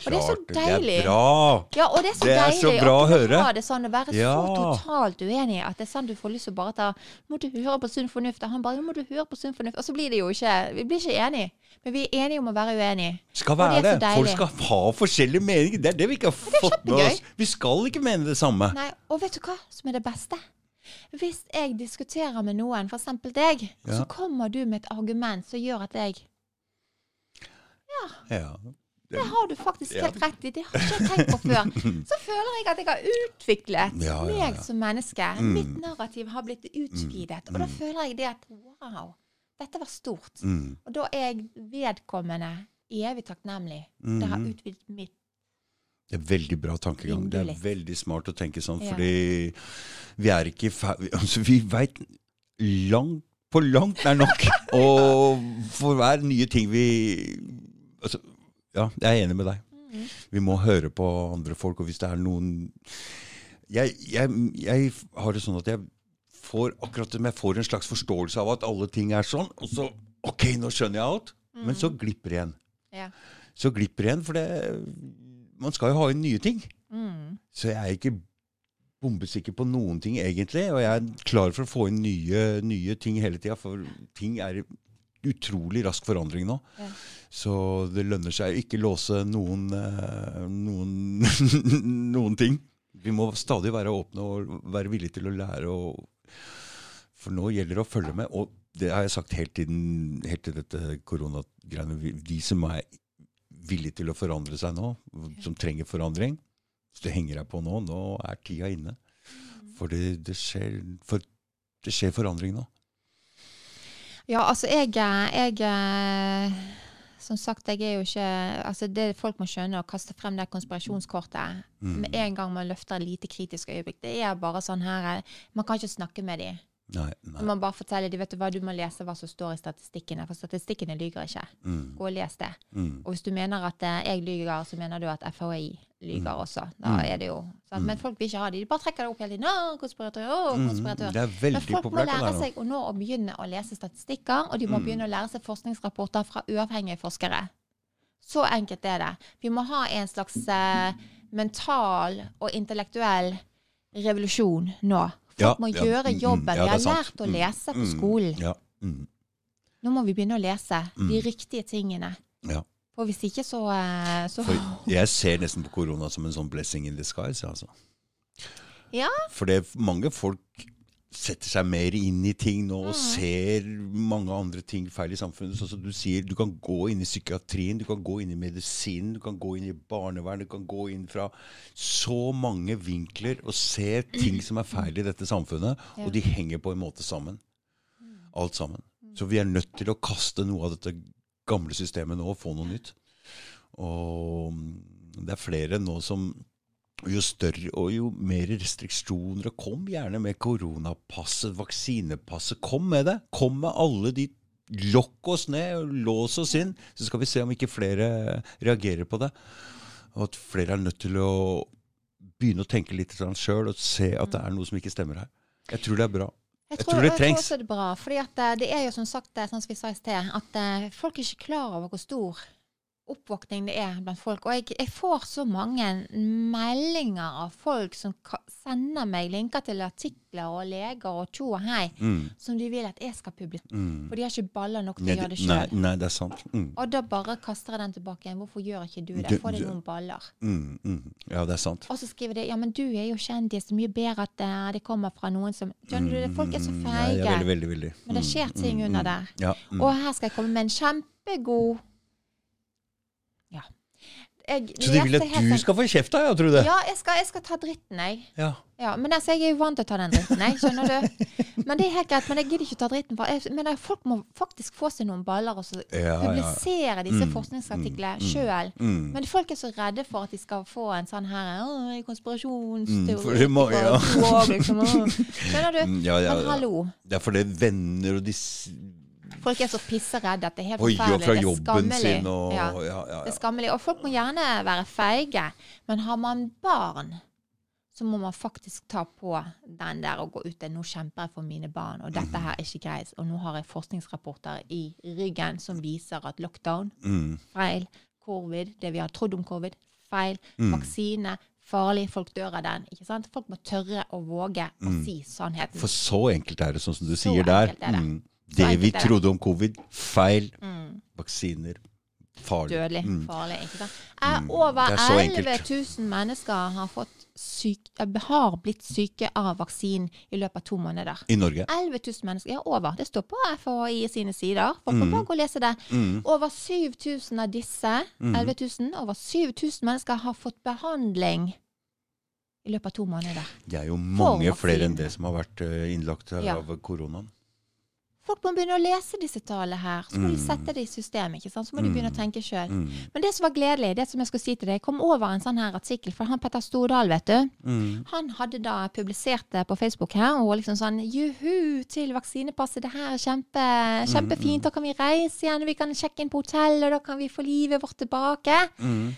Og det er så deilig. Det er bra! Ja, og det er så Det er deilig så bra å høre. det sånn, å være Ja. så totalt uenig at det er sånn du får lyst til å bare ta Må du høre på sunn fornuft? Og han bare må du høre på sunn fornuft? Og så blir det jo ikke Vi blir ikke enige. Men vi er enige om å være uenige. Skal det være er det. så Folk skal ha forskjellige meninger. Det er det vi ikke har fått med oss. Vi skal ikke mene det samme. Nei, og vet du hva som er det beste? Hvis jeg diskuterer med noen, f.eks. deg, Ja. så kommer du med et argument som gjør at jeg ja. Ja. Det har du faktisk Ja. helt rett i. Det har ikke jeg tenkt på før. Så føler jeg at jeg har utviklet Ja, ja, meg som menneske. Mm. Mitt narrativ har blitt utvidet. Og da føler jeg det at wow, dette var stort. Mm. Og da er jeg vedkommende evig takknemlig. Det har Mhm. utvidet mitt Det er veldig bra tankegang. Det er veldig smart å tenke sånn, fordi vi er ikke ferdig altså, Vi veit langt på langt nær nok. Og for hver nye ting vi altså, Ja, jeg er enig med deg. Mm. Vi må høre på andre folk, og hvis det er noen Jeg, jeg, jeg har det sånn at jeg får akkurat som jeg får en slags forståelse av at alle ting er sånn, og så OK, nå skjønner jeg alt. Men så glipper det igjen. Ja. Så glipper det igjen, for det, man skal jo ha inn nye ting. Mm. Så jeg er ikke bombesikker på noen ting, egentlig. Og jeg er klar for å få inn nye, nye ting hele tida, for ting er i utrolig rask forandring nå. Ja. Så det lønner seg å ikke låse noen, eh, noen, noen ting. Vi må stadig være åpne og være villige til å lære. Og, for nå gjelder det å følge med. Og det har jeg sagt helt til, helt til dette koronagreiene. De som er villige til å forandre seg nå, som trenger forandring, hvis du henger deg på nå, nå er tida inne. For det, det, skjer, for det skjer forandring nå. Ja, altså jeg, jeg eh, Som sagt, jeg er jo ikke Altså det folk må skjønne, å kaste frem det konspirasjonskortet Mm. med en gang man løfter et lite kritisk øyeblikk, det er bare sånn her eh, Man kan ikke snakke med dem. Nei, nei. Man bare forteller dem vet du hva, du må lese hva som står i statistikkene, for statistikkene lyver ikke. Mm, Gå og les det. mm, Og hvis du mener at eh, jeg lyver, så mener du at FHI lyver også. Da Mm. er det jo sant? Men folk vil ikke ha det. De bare trekker det opp hele tiden. Å, konspiratør, å, mm. konspiratør. Det er Men folk må lære seg å nå å begynne å lese statistikker, og de må Mm. begynne å lære seg forskningsrapporter fra uavhengige forskere. Så enkelt er det. Vi må ha en slags uh, mental og intellektuell revolusjon nå. Folk Ja, må ja, gjøre mm, mm, jobben. ja, vi har lært å Mm, lese på mm, skolen. Ja, mm, Nå må vi begynne å lese de Mm. riktige tingene. ja. For hvis ikke, så, eh, så jeg ser nesten på korona som en sånn blessing in disguise. Altså. Ja. For det er mange folk setter seg mer inn i ting nå og ser mange andre ting feil i samfunnet. Sånn som du sier, du kan gå inn i psykiatrien, du kan gå inn i medisinen, du kan gå inn i barnevern, du kan gå inn fra så mange vinkler og se ting som er feil i dette samfunnet, Ja. og de henger på en måte sammen. Alt sammen. Så vi er nødt til å kaste noe av dette gamle systemet nå og få noe nytt. Og det er flere nå som jo større og jo mer restriksjoner og Kom gjerne med koronapasset, vaksinepasset. Kom med det! Kom med alle de Lokk oss ned, lås oss inn, så skal vi se om ikke flere reagerer på det. Og at flere er nødt til å begynne å tenke litt sjøl og se at det er noe som ikke stemmer her. Jeg tror det er bra. Jeg Jeg tror det jeg tror også det er bra. fordi at eh, det er jo som sagt, eh, sånn som vi sa i sted, at eh, folk er ikke klar over hvor stor oppvåkning det er blant folk. Og jeg, jeg får så mange meldinger av folk som sender meg linker til artikler og leger og tjo og hei, Mm. som de vil at jeg skal publisere. Mm. For de har ikke baller nok til å gjøre det sjøl. nei, det er sant. Mm. Og da bare kaster jeg den tilbake igjen. Hvorfor gjør ikke du det? Få deg noen baller. Mm, mm. Ja, det er sant. Og så skriver de ja, men du er jo kjendis, så mye bedre at eh, det kommer fra noen som Skjønner du, det? folk er så Mm, feige. Ja, veldig, veldig, veldig. Men det skjer ting under der. Ja. Og her skal jeg komme med en kjempegod. Jeg Så de vil at du sånn- skal få kjeft? Jeg tror det. Ja, jeg skal, jeg skal ta dritten, jeg. Ja. Ja, men altså, jeg er jo vant til å ta den dritten, jeg. Skjønner du? Men det er helt greit. Men jeg gidder ikke å ta dritten. For jeg, men folk må faktisk få seg noen baller og så Ja, publisere disse Mm, forskningsartiklene mm, mm, sjøl. Mm. Men folk er så redde for at de skal få en sånn her «Åh, konspirasjonsteori Mm, må- ja. år, liksom. Skjønner du? Ja, ja, Men hallo. Det er fordi venner og de s- Folk er så pisseredde at det er helt Oi, og forferdelig. fra Det jobben sin og Ja. ja, ja, Det er skammelig. Og folk må gjerne være feige, men har man barn, så må man faktisk ta på den der og gå ut der. Nå kjemper jeg for mine barn, og dette her er ikke greit. Og nå har jeg forskningsrapporter i ryggen som viser at lockdown, Mm. feil. Covid, det vi har trodd om covid, feil. Mm. Vaksine, farlig. Folk dør av den. ikke sant? Folk må tørre å våge å Mm. si sannheten. For så enkelt er det, sånn som du Så sier der. enkelt er det. Mm. Det vi det. trodde om covid, feil. Mm. Vaksiner, farlig. dødelig Mm. farlig. ikke sant? Mm, over det er så 11 000 mennesker har, fått syk, eh, har blitt syke av vaksinen i løpet av to måneder. I Norge. 11 000 mennesker. Ja, over. Det står på FHI sine sider. Folk kan Mm. bare gå og lese det. Mm. Over 7000 av disse, Mm. 11 000, over 7000 mennesker har fått behandling i løpet av to måneder. Det er jo mange flere enn det som har vært innlagt innlagt Ja. av koronaen. Folk må begynne å lese disse tallene her. Så må de Mm. sette det i system. ikke sant? Så må de begynne å tenke sjøl. Mm. Men det som var gledelig, det som jeg skulle si til deg, kom over en sånn her artikkel fra han Petter Stordal, vet du. Mm. Han hadde da publisert det på Facebook her, og liksom sånn Juhu til vaksinepasset, det her er kjempe, kjempefint, da kan vi reise igjen, og vi kan sjekke inn på hotell, og da kan vi få livet vårt tilbake. Mm.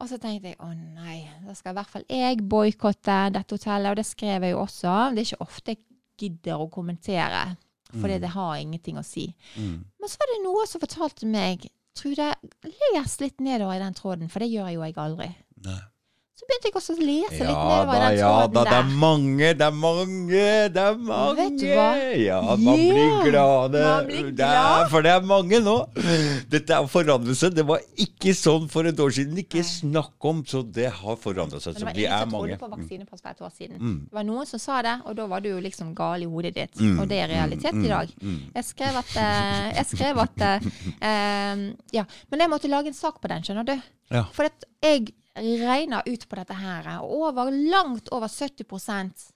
Og så tenkte jeg å nei, da skal i hvert fall jeg boikotte dette hotellet, og det skrev jeg jo også. Det er ikke ofte jeg gidder å kommentere, fordi det har ingenting å si. Mm. Men så var det noe som fortalte meg Trude, les litt nedover i den tråden, for det gjør jo jeg aldri. Nei. Så begynte jeg også å lese litt Ja nedover da, den ja da, det er mange, det er mange, det er mange. Vet du hva? Ja, man blir glad. man blir Det glad. er, for det er mange nå. Dette er forandrelse. Det var ikke sånn for et år siden. Ikke snakk om, så det har forandret seg. Men det Så var vi ingen er som mange. trodde på vaksinepass for et år siden. Mm. Det var noen som sa det, og da var du jo liksom gal i hodet ditt. Mm. Og det er realitet Mm. i dag. Mm. Jeg skrev at, eh, jeg skrev at eh, eh, Ja. Men jeg måtte lage en sak på den, skjønner du. Ja. For at jeg regna ut på dette her, og over, langt over 70%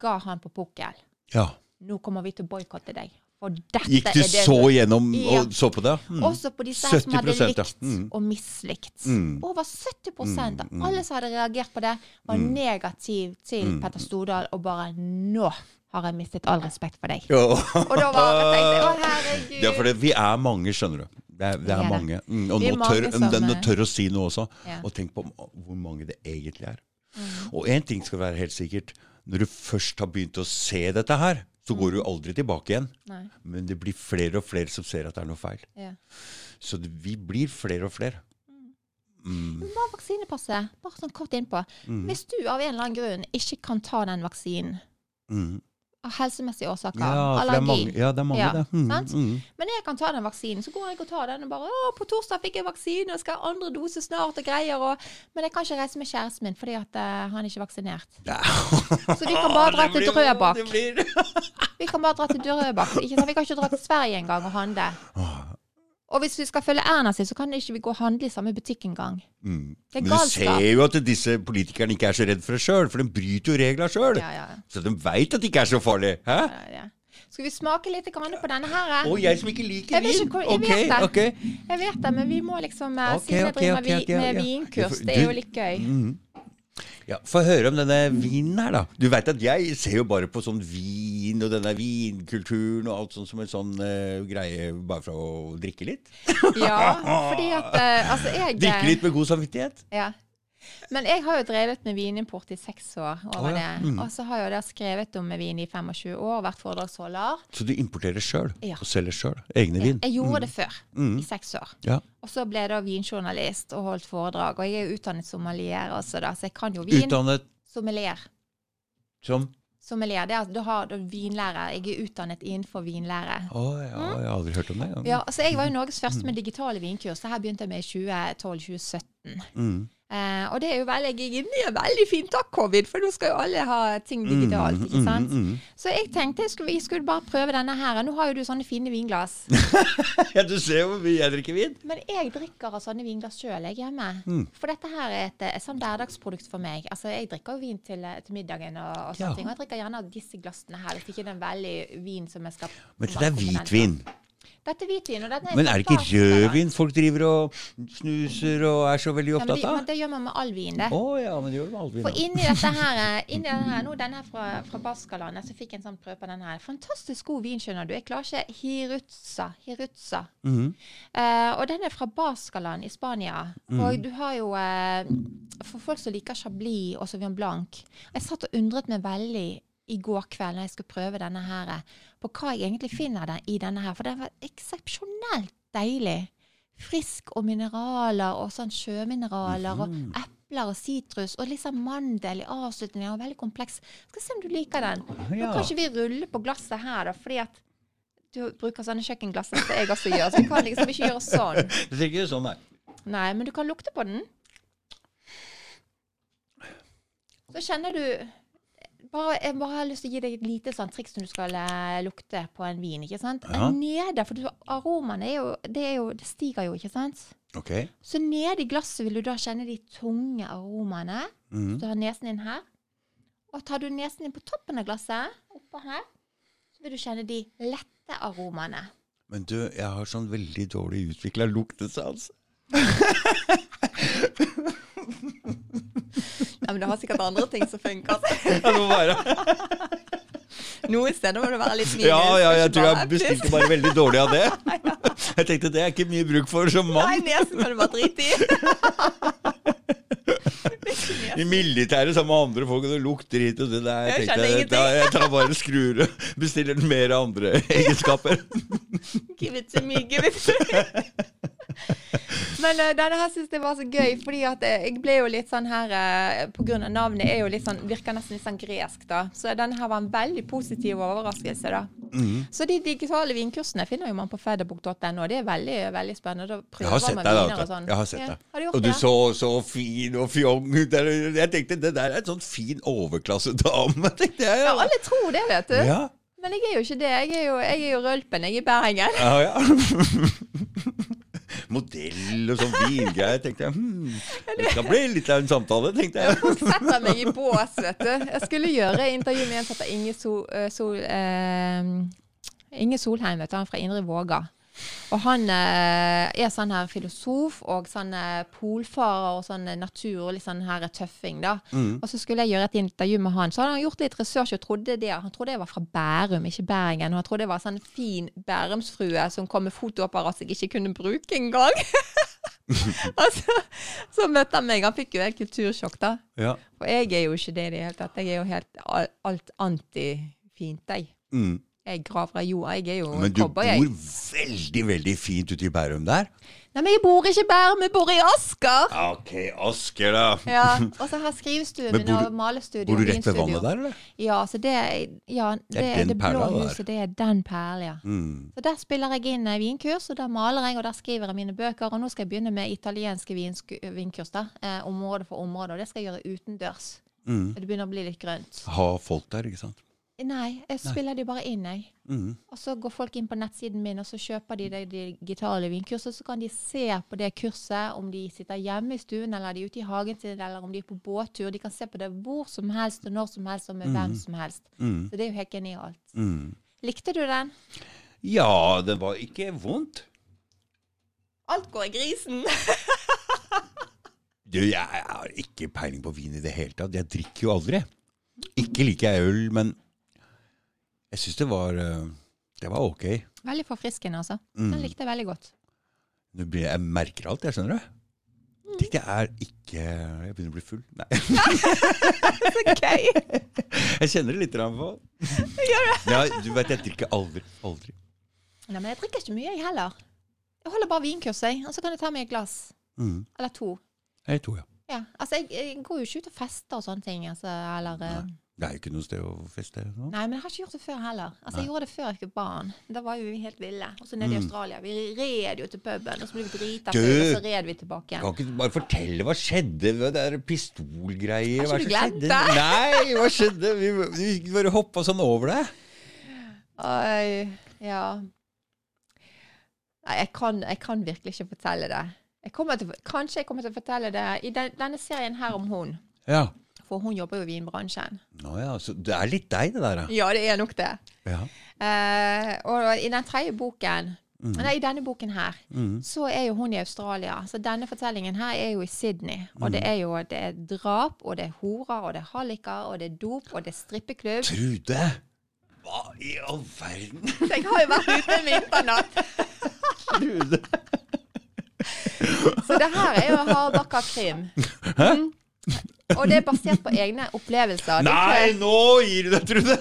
ga han på pukkel. ja. Nå kommer vi til å boikotte deg. Gikk du det så gjennom Ja. og så på det? Mm. Også på disse her som hadde 70%, ja. likt Mm. og mislikt. Mm. Over 70 Mm, av mm. alle som hadde reagert på det, var Mm. negativ til Mm. Petter Stordal, og bare nå har jeg mistet all respekt for deg. Ja. Og da var tenkte jeg, å herregud. Det for det, vi er mange, skjønner du. Det er, det er er mange. Mm, og er nå tør, eh, tør å si noe også. Ja. Og tenk på hvor mange det egentlig er. Mm. Og én ting skal være helt sikkert. Når du først har begynt å se dette her, så går du Mm. aldri tilbake igjen. Nei. Men det blir flere og flere som ser at det er noe feil. Ja. Så det, vi blir flere og flere. Mm. Men Bare vaksinepasset, bare sånn kort innpå. Mm. Hvis du av en eller annen grunn ikke kan ta den vaksinen, Mm. Helsemessige årsaker, Ja, Allergi. det mange, ja, det. Er mange, Ja, det. Mm. sant? Mm. Men jeg kan ta den vaksinen, så går jeg og tar den og bare 'Å, på torsdag fikk jeg vaksine, og skal ha andre dose snart', og greier. Og, men jeg kan ikke reise med kjæresten min fordi at uh, han er ikke vaksinert. Ja. Så vi kan bare dra til Drøbak. Vi kan bare dra til Drøbak. Ikke sant? Vi kan ikke dra til Sverige engang og handle. Og hvis vi skal følge Erna sin, så kan ikke vi gå og handle i samme butikk engang. Mm. Det er Men du galskap. ser jo at disse politikerne ikke er så redd for det sjøl, for de bryter jo reglene sjøl. Ja, ja, Så de veit at det ikke er så farlig. Hæ? ja, ja. Skal vi smake litt på denne her? Og jeg som ikke liker Jeg vin. ikke jeg okay, vet det. ok. Jeg vet det, men vi må liksom okay, Ok, Siden jeg driver okay, med, med vinkurs, det er jo litt gøy. Mm. Ja, Få høre om denne vinen her, da. Du veit at jeg ser jo bare på sånn vin og denne vinkulturen og alt sånt som en sånn uh, greie bare for å drikke litt. Ja, fordi at uh, Altså, jeg Drikke litt med god samvittighet. Ja. Men jeg har jo drevet med vinimport i seks år over oh, ja. det. Mm. Og så har jeg jo da skrevet om vin i 25 år, vært foredragsholder. Så du importerer sjøl Ja. og selger sjøl? Egne vin? Jeg gjorde det før, Mm. i seks år. Ja. Og så ble jeg da vinjournalist og holdt foredrag. Og jeg er jo utdannet sommelier også, da, så jeg kan jo vin. Utdannet Sommelier. som Sommelier, det er, du har du, vinlærer. Jeg er utdannet innenfor vinlære. Å ja, jeg har aldri hørt om det. Ja, altså Jeg var jo Norges første med digitale vinkurs. Det her begynte jeg med i 2012-2017. Mm. Eh, og det er jo veldig, jeg er inne i en veldig fin takk, covid, for nå skal jo alle ha ting digitalt. ikke sant? Mm, mm, Så jeg tenkte jeg skulle, jeg skulle bare prøve denne her. Nå har jo du sånne fine vinglass. mm. Ja, du ser jo hvor mye jeg drikker vin. Men jeg drikker av sånne vinglass sjøl hjemme. Mm. For dette her er et, et sånn hverdagsprodukt for meg. Altså, Jeg drikker jo vin til, til middagen og, og sånne Ja. ting. Og jeg drikker gjerne av disse glassene her, hvis ikke det er en veldig vin som jeg skal Men det er hvitvin. Dette er hvitvin. Og dette er Men er det ikke rødvin folk driver og snuser og er så veldig Ja, men, opptatt de, men det gjør man med all vin, det. Å ja, men det gjør det med all vin. For inni dette her, inni denne her nå denne fra, fra Baskalandet, så fikk jeg en sånn prøve på denne her. Fantastisk god vin, skjønner du. Jeg klarer ikke Hirutza. Hirutza. -hmm. uh, og den er fra Baskaland i Spania. Mm. Og du har jo uh, For folk som liker Chablis og Sauvignon Blanc Jeg satt og undret meg veldig i går kveld når jeg skulle prøve denne her, på hva jeg egentlig finner den, i denne her. For den var eksepsjonelt deilig. Frisk og mineraler og sånn sjømineraler og Mhm. epler og sitrus og liksom mandel i avslutningen. Og veldig kompleks. Skal se om du liker den. Nå Ja. kan ikke vi rulle på glasset her, da, fordi at du bruker sånne kjøkkenglass som jeg også gjør. Så vi kan liksom ikke gjøre sånn. Det ser ikke sånn nei. Nei, men du kan lukte på den. Så kjenner du bare, Jeg bare har lyst til å gi deg et lite sånn triks når du skal eh, lukte på en vin. ikke sant? Ja. Nede, for du, aromaene er jo det, er jo det stiger jo, ikke sant? Ok. Så nede i glasset vil du da kjenne de tunge aromaene. Så Du har nesen din her. Og tar du nesen din på toppen av glasset, oppå her, så vil du kjenne de lette aromaene. Men du, jeg har sånn veldig dårlig utvikla luktesans. Ja, men det har sikkert andre ting som funker. Ja, det må være. Noen steder må det være litt minus. Ja, ja, jeg tror jeg bestilte bare veldig dårlig av det. Jeg tenkte det er ikke mye bruk for som mann. Nei, nesen kan du bare drite i. I militæret sammen med andre folk, og det lukter hit og det der. Jeg Jeg da, jeg tar bare skruer og bestiller mer av andre egenskaper. Give it to me, give it to me. Men uh, denne her syns jeg var så gøy, fordi at eh, jeg ble jo litt sånn her uh, På grunn av navnet er jo litt sånn, virker nesten litt sånn gresk, da. Så denne her var en veldig positiv overraskelse, da. Mhm. Så de digitale vinkursene finner jo man på federbook.no. Det er veldig veldig spennende. Da Jeg har sett man deg, da. sånn. Jeg har sett deg. Ja, Og du det? så så fin og fjong ut. Jeg tenkte det der er en sånn fin overklassedame, tenkte jeg. Ja, alle tror det, vet du. Ja, Men jeg er jo ikke det. Jeg er jo, jeg er jo rølpen. Jeg er i Bergen. ja. ja. Modell og sånn vingreier. Tenkte jeg hmm, det skal bli litt av en samtale, tenkte jeg. Folk setter meg i bås, vet du. Jeg skulle gjøre intervju med en som heter Inge, Sol, uh, Sol, uh, Inge Solheim, vet du, han fra Indre Våga. Og han eh, er sånn her filosof og sånn eh, polfarer og sånn eh, natur og litt sånn her tøffing, da. Mm. Og så skulle jeg gjøre et intervju med han. Så hadde han gjort litt research og trodde det. Han trodde jeg var fra Bærum, ikke Bergen. Og han trodde jeg var sånn fin bærumsfrue som kom med fotoapparat jeg ikke kunne bruke engang. og så, så møtte han meg. Han fikk jo helt kultursjokk, da. Ja. For jeg er jo ikke det i det hele tatt. Jeg er jo helt alt anti-fint, jeg. Mm. Jeg graver i jorda. Jeg er jo Men du bor veldig, veldig fint ute i Bærum der. Nei, men jeg bor ikke i Bærum, jeg bor i Asker! Ok, Asker, da. Ja, Og så har Men min og malestudio. Bor du rett ved vannet der, eller? Ja, så det, ja, det, er den det blå huset, det er den perlen, ja. Mm. Så der spiller jeg inn eh, vinkurs, og der maler jeg, og der skriver jeg mine bøker. Og nå skal jeg begynne med italienske vinkurs, da. Eh, område for område. Og det skal jeg gjøre utendørs. Mm. Det begynner å bli litt grønt. Ha folk der, ikke sant? Nei, jeg spiller de bare inn, jeg. Mm. Og så går folk inn på nettsiden min, og så kjøper de det digitale vinkurset. Så kan de se på det kurset, om de sitter hjemme i stuen, eller de er ute i hagen sin, eller om de er på båttur. De kan se på det hvor som helst, og når som helst, og med hvem som helst. Mm. Så det er jo helt genialt. Mm. Likte du den? Ja, det var ikke vondt. Alt går i grisen! Du, jeg har ikke peiling på vin i det hele tatt. Jeg drikker jo aldri. Ikke liker jeg øl, men jeg syns det var eh, Det var ok. Veldig forfriskende, altså. Mm. Den likte jeg veldig godt. Nå blir- Jeg merker alt, jeg, skjønner du. Det er ikke Jeg begynner å bli full. Nei. Så gøy! Jeg kjenner det litt på. Gjør det? Ja, du vet, jeg drikker aldri. Aldri. Nei, men jeg drikker ikke mye, jeg heller. Jeg holder bare vinkurs, jeg. Og så kan jeg ta meg et glass. Mm. Eller to. Jeg to, ja. Ja, altså jeg, jeg går jo ikke ut og fester og sånne ting. Altså, eller eh, Det er jo ikke noe sted å feste nå. Nei, men jeg har ikke gjort det før heller. Altså, Jeg gjorde det før jeg fikk barn. Da var jo vi helt ville. Og så nede i Mm. Australia. Vi red jo til puben, og så ble vi drita fulle, og så red vi tilbake Kan ikke du bare fortelle hva skjedde? Det er pistolgreier? Har ikke du glemt det? Nei, hva skjedde? Vi, vi bare hoppa sånn over det. Oi, ja. Nei, jeg kan, jeg kan virkelig ikke fortelle det. Jeg til, kanskje jeg kommer til å fortelle det i den, denne serien her om hun. Ja. For hun jobber jo i vinbransjen. Nå ja, så det er litt deg, det der, ja. Det er nok det. ja. Eh, og i den tredje boken Nei, i denne boken her, mm. så er jo hun i Australia. Så denne fortellingen her er jo i Sydney. Og det Mm. er jo det er drap, og det er horer, og det er halliker, og det er dop, og det er strippeklubb. Trude! Hva i all verden? Jeg har jo vært ute med internatt. Trude. Så det her er jo hardbakka krim. Mm. Og det er basert på egne opplevelser. Er Nei, ikke, nå gir du deg, Trude!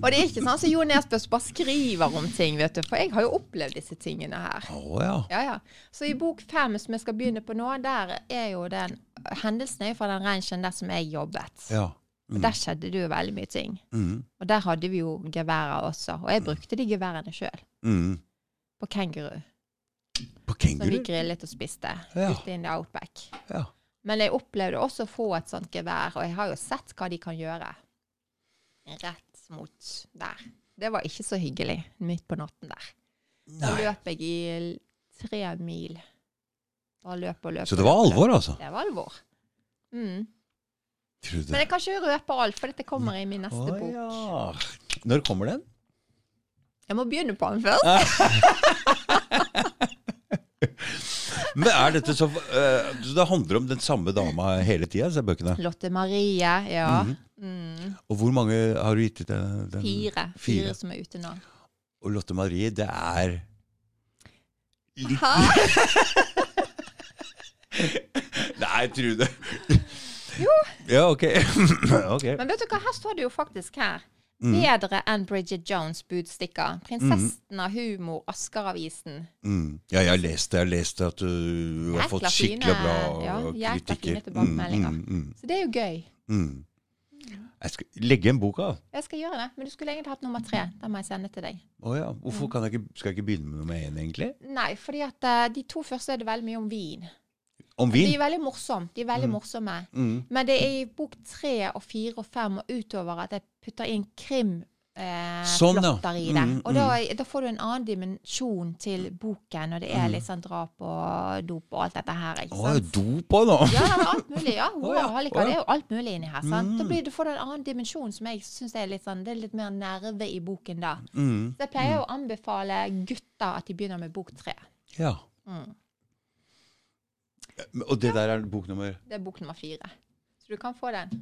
og det er ikke sånn som Jo Nesbø bare skriver om ting, vet du. For jeg har jo opplevd disse tingene her. Oh, ja. Ja, ja. Så i bok fem, som jeg skal begynne på nå, der er jo den Hendelsen er jo fra den ranchen der som jeg jobbet. Ja. Og der skjedde det jo veldig mye ting. Mm. Og der hadde vi jo geværer også. Og jeg brukte de geværene sjøl. Mm. På kenguru. På Som vi grillet og spiste Ja. ute in the outback. Ja. Men jeg opplevde også å få et sånt gevær, og jeg har jo sett hva de kan gjøre. Rett mot der. Det var ikke så hyggelig midt på natten der. Da løp jeg i tre mil. Bare løp og løp. Så det var alvor, altså? Det var alvor. Mm. Men jeg kan ikke røpe alt, for dette kommer i min neste bok. ja. Når kommer den? Jeg må begynne på den først. Men er dette så uh, det handler om den samme dama hele tida, disse bøkene? Lotte Marie, ja. Mhm. Mm. Og hvor mange har du gitt ut den? den- Fire. Fire som er ute nå. Og Lotte Marie, det er litt Nei, Trude. Jo. Ja, okay. ok. Men vet du hva, her står det jo faktisk her. Mm. Bedre enn Bridget Jones' budstikker. Prinsessen av humor, Askeravisen. Mm. Ja, jeg har lest det. Jeg har lest at du har fått skikkelig bra ja, jækla kritikker. fine tilbakemeldinger. Mm, mm, Så det er jo gøy. mm, mm. Jeg skal legge en bok av. Jeg skal gjøre det. Men du skulle egentlig hatt nummer tre. Den må jeg sende til deg. Å ja. Hvorfor Mm. kan jeg ikke, skal jeg ikke begynne med nummer én, egentlig? Nei, fordi at uh, de to første er det veldig mye om vin. Om De er veldig morsomme. De er veldig morsomme. Mm. Men det er i bok tre og fire og fem og utover at jeg putter inn krim. Eh, Sånn, ja. i det. Mm, Og da, da får du en annen dimensjon til boken, og det er Mm. litt sånn drap og dop og alt dette her. ikke Å, sant? det dop òg, nå? Ja, alt mulig. ja. Å, ja. Har like. Det er jo alt mulig inni her. sant? Da Mm. blir, du får du en annen dimensjon som jeg syns er litt sånn, det er litt mer nerve i boken da. Mm. Så jeg pleier å anbefale gutter at de begynner med bok tre. Ja. Mm. Og det der er bok nummer Det er bok nummer fire. Så du kan få den.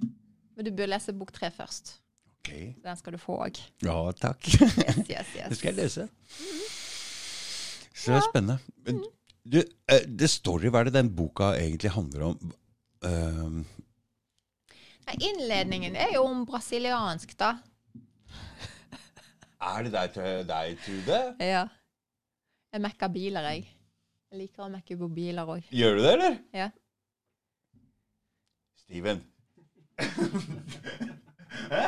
Men du bør lese bok tre først. Ok. Den skal du få òg. Ja, takk. Yes, yes, yes. Det skal jeg lese. Så det er spennende. Men Du, det står story, hva er det den boka egentlig handler om? Um, Nei, Innledningen er jo om brasiliansk, da. er det deg, Trude? Ja. Jeg mekker biler, jeg. Jeg liker å mekke på biler òg. Gjør du det, eller? Ja. Steven. Hæ?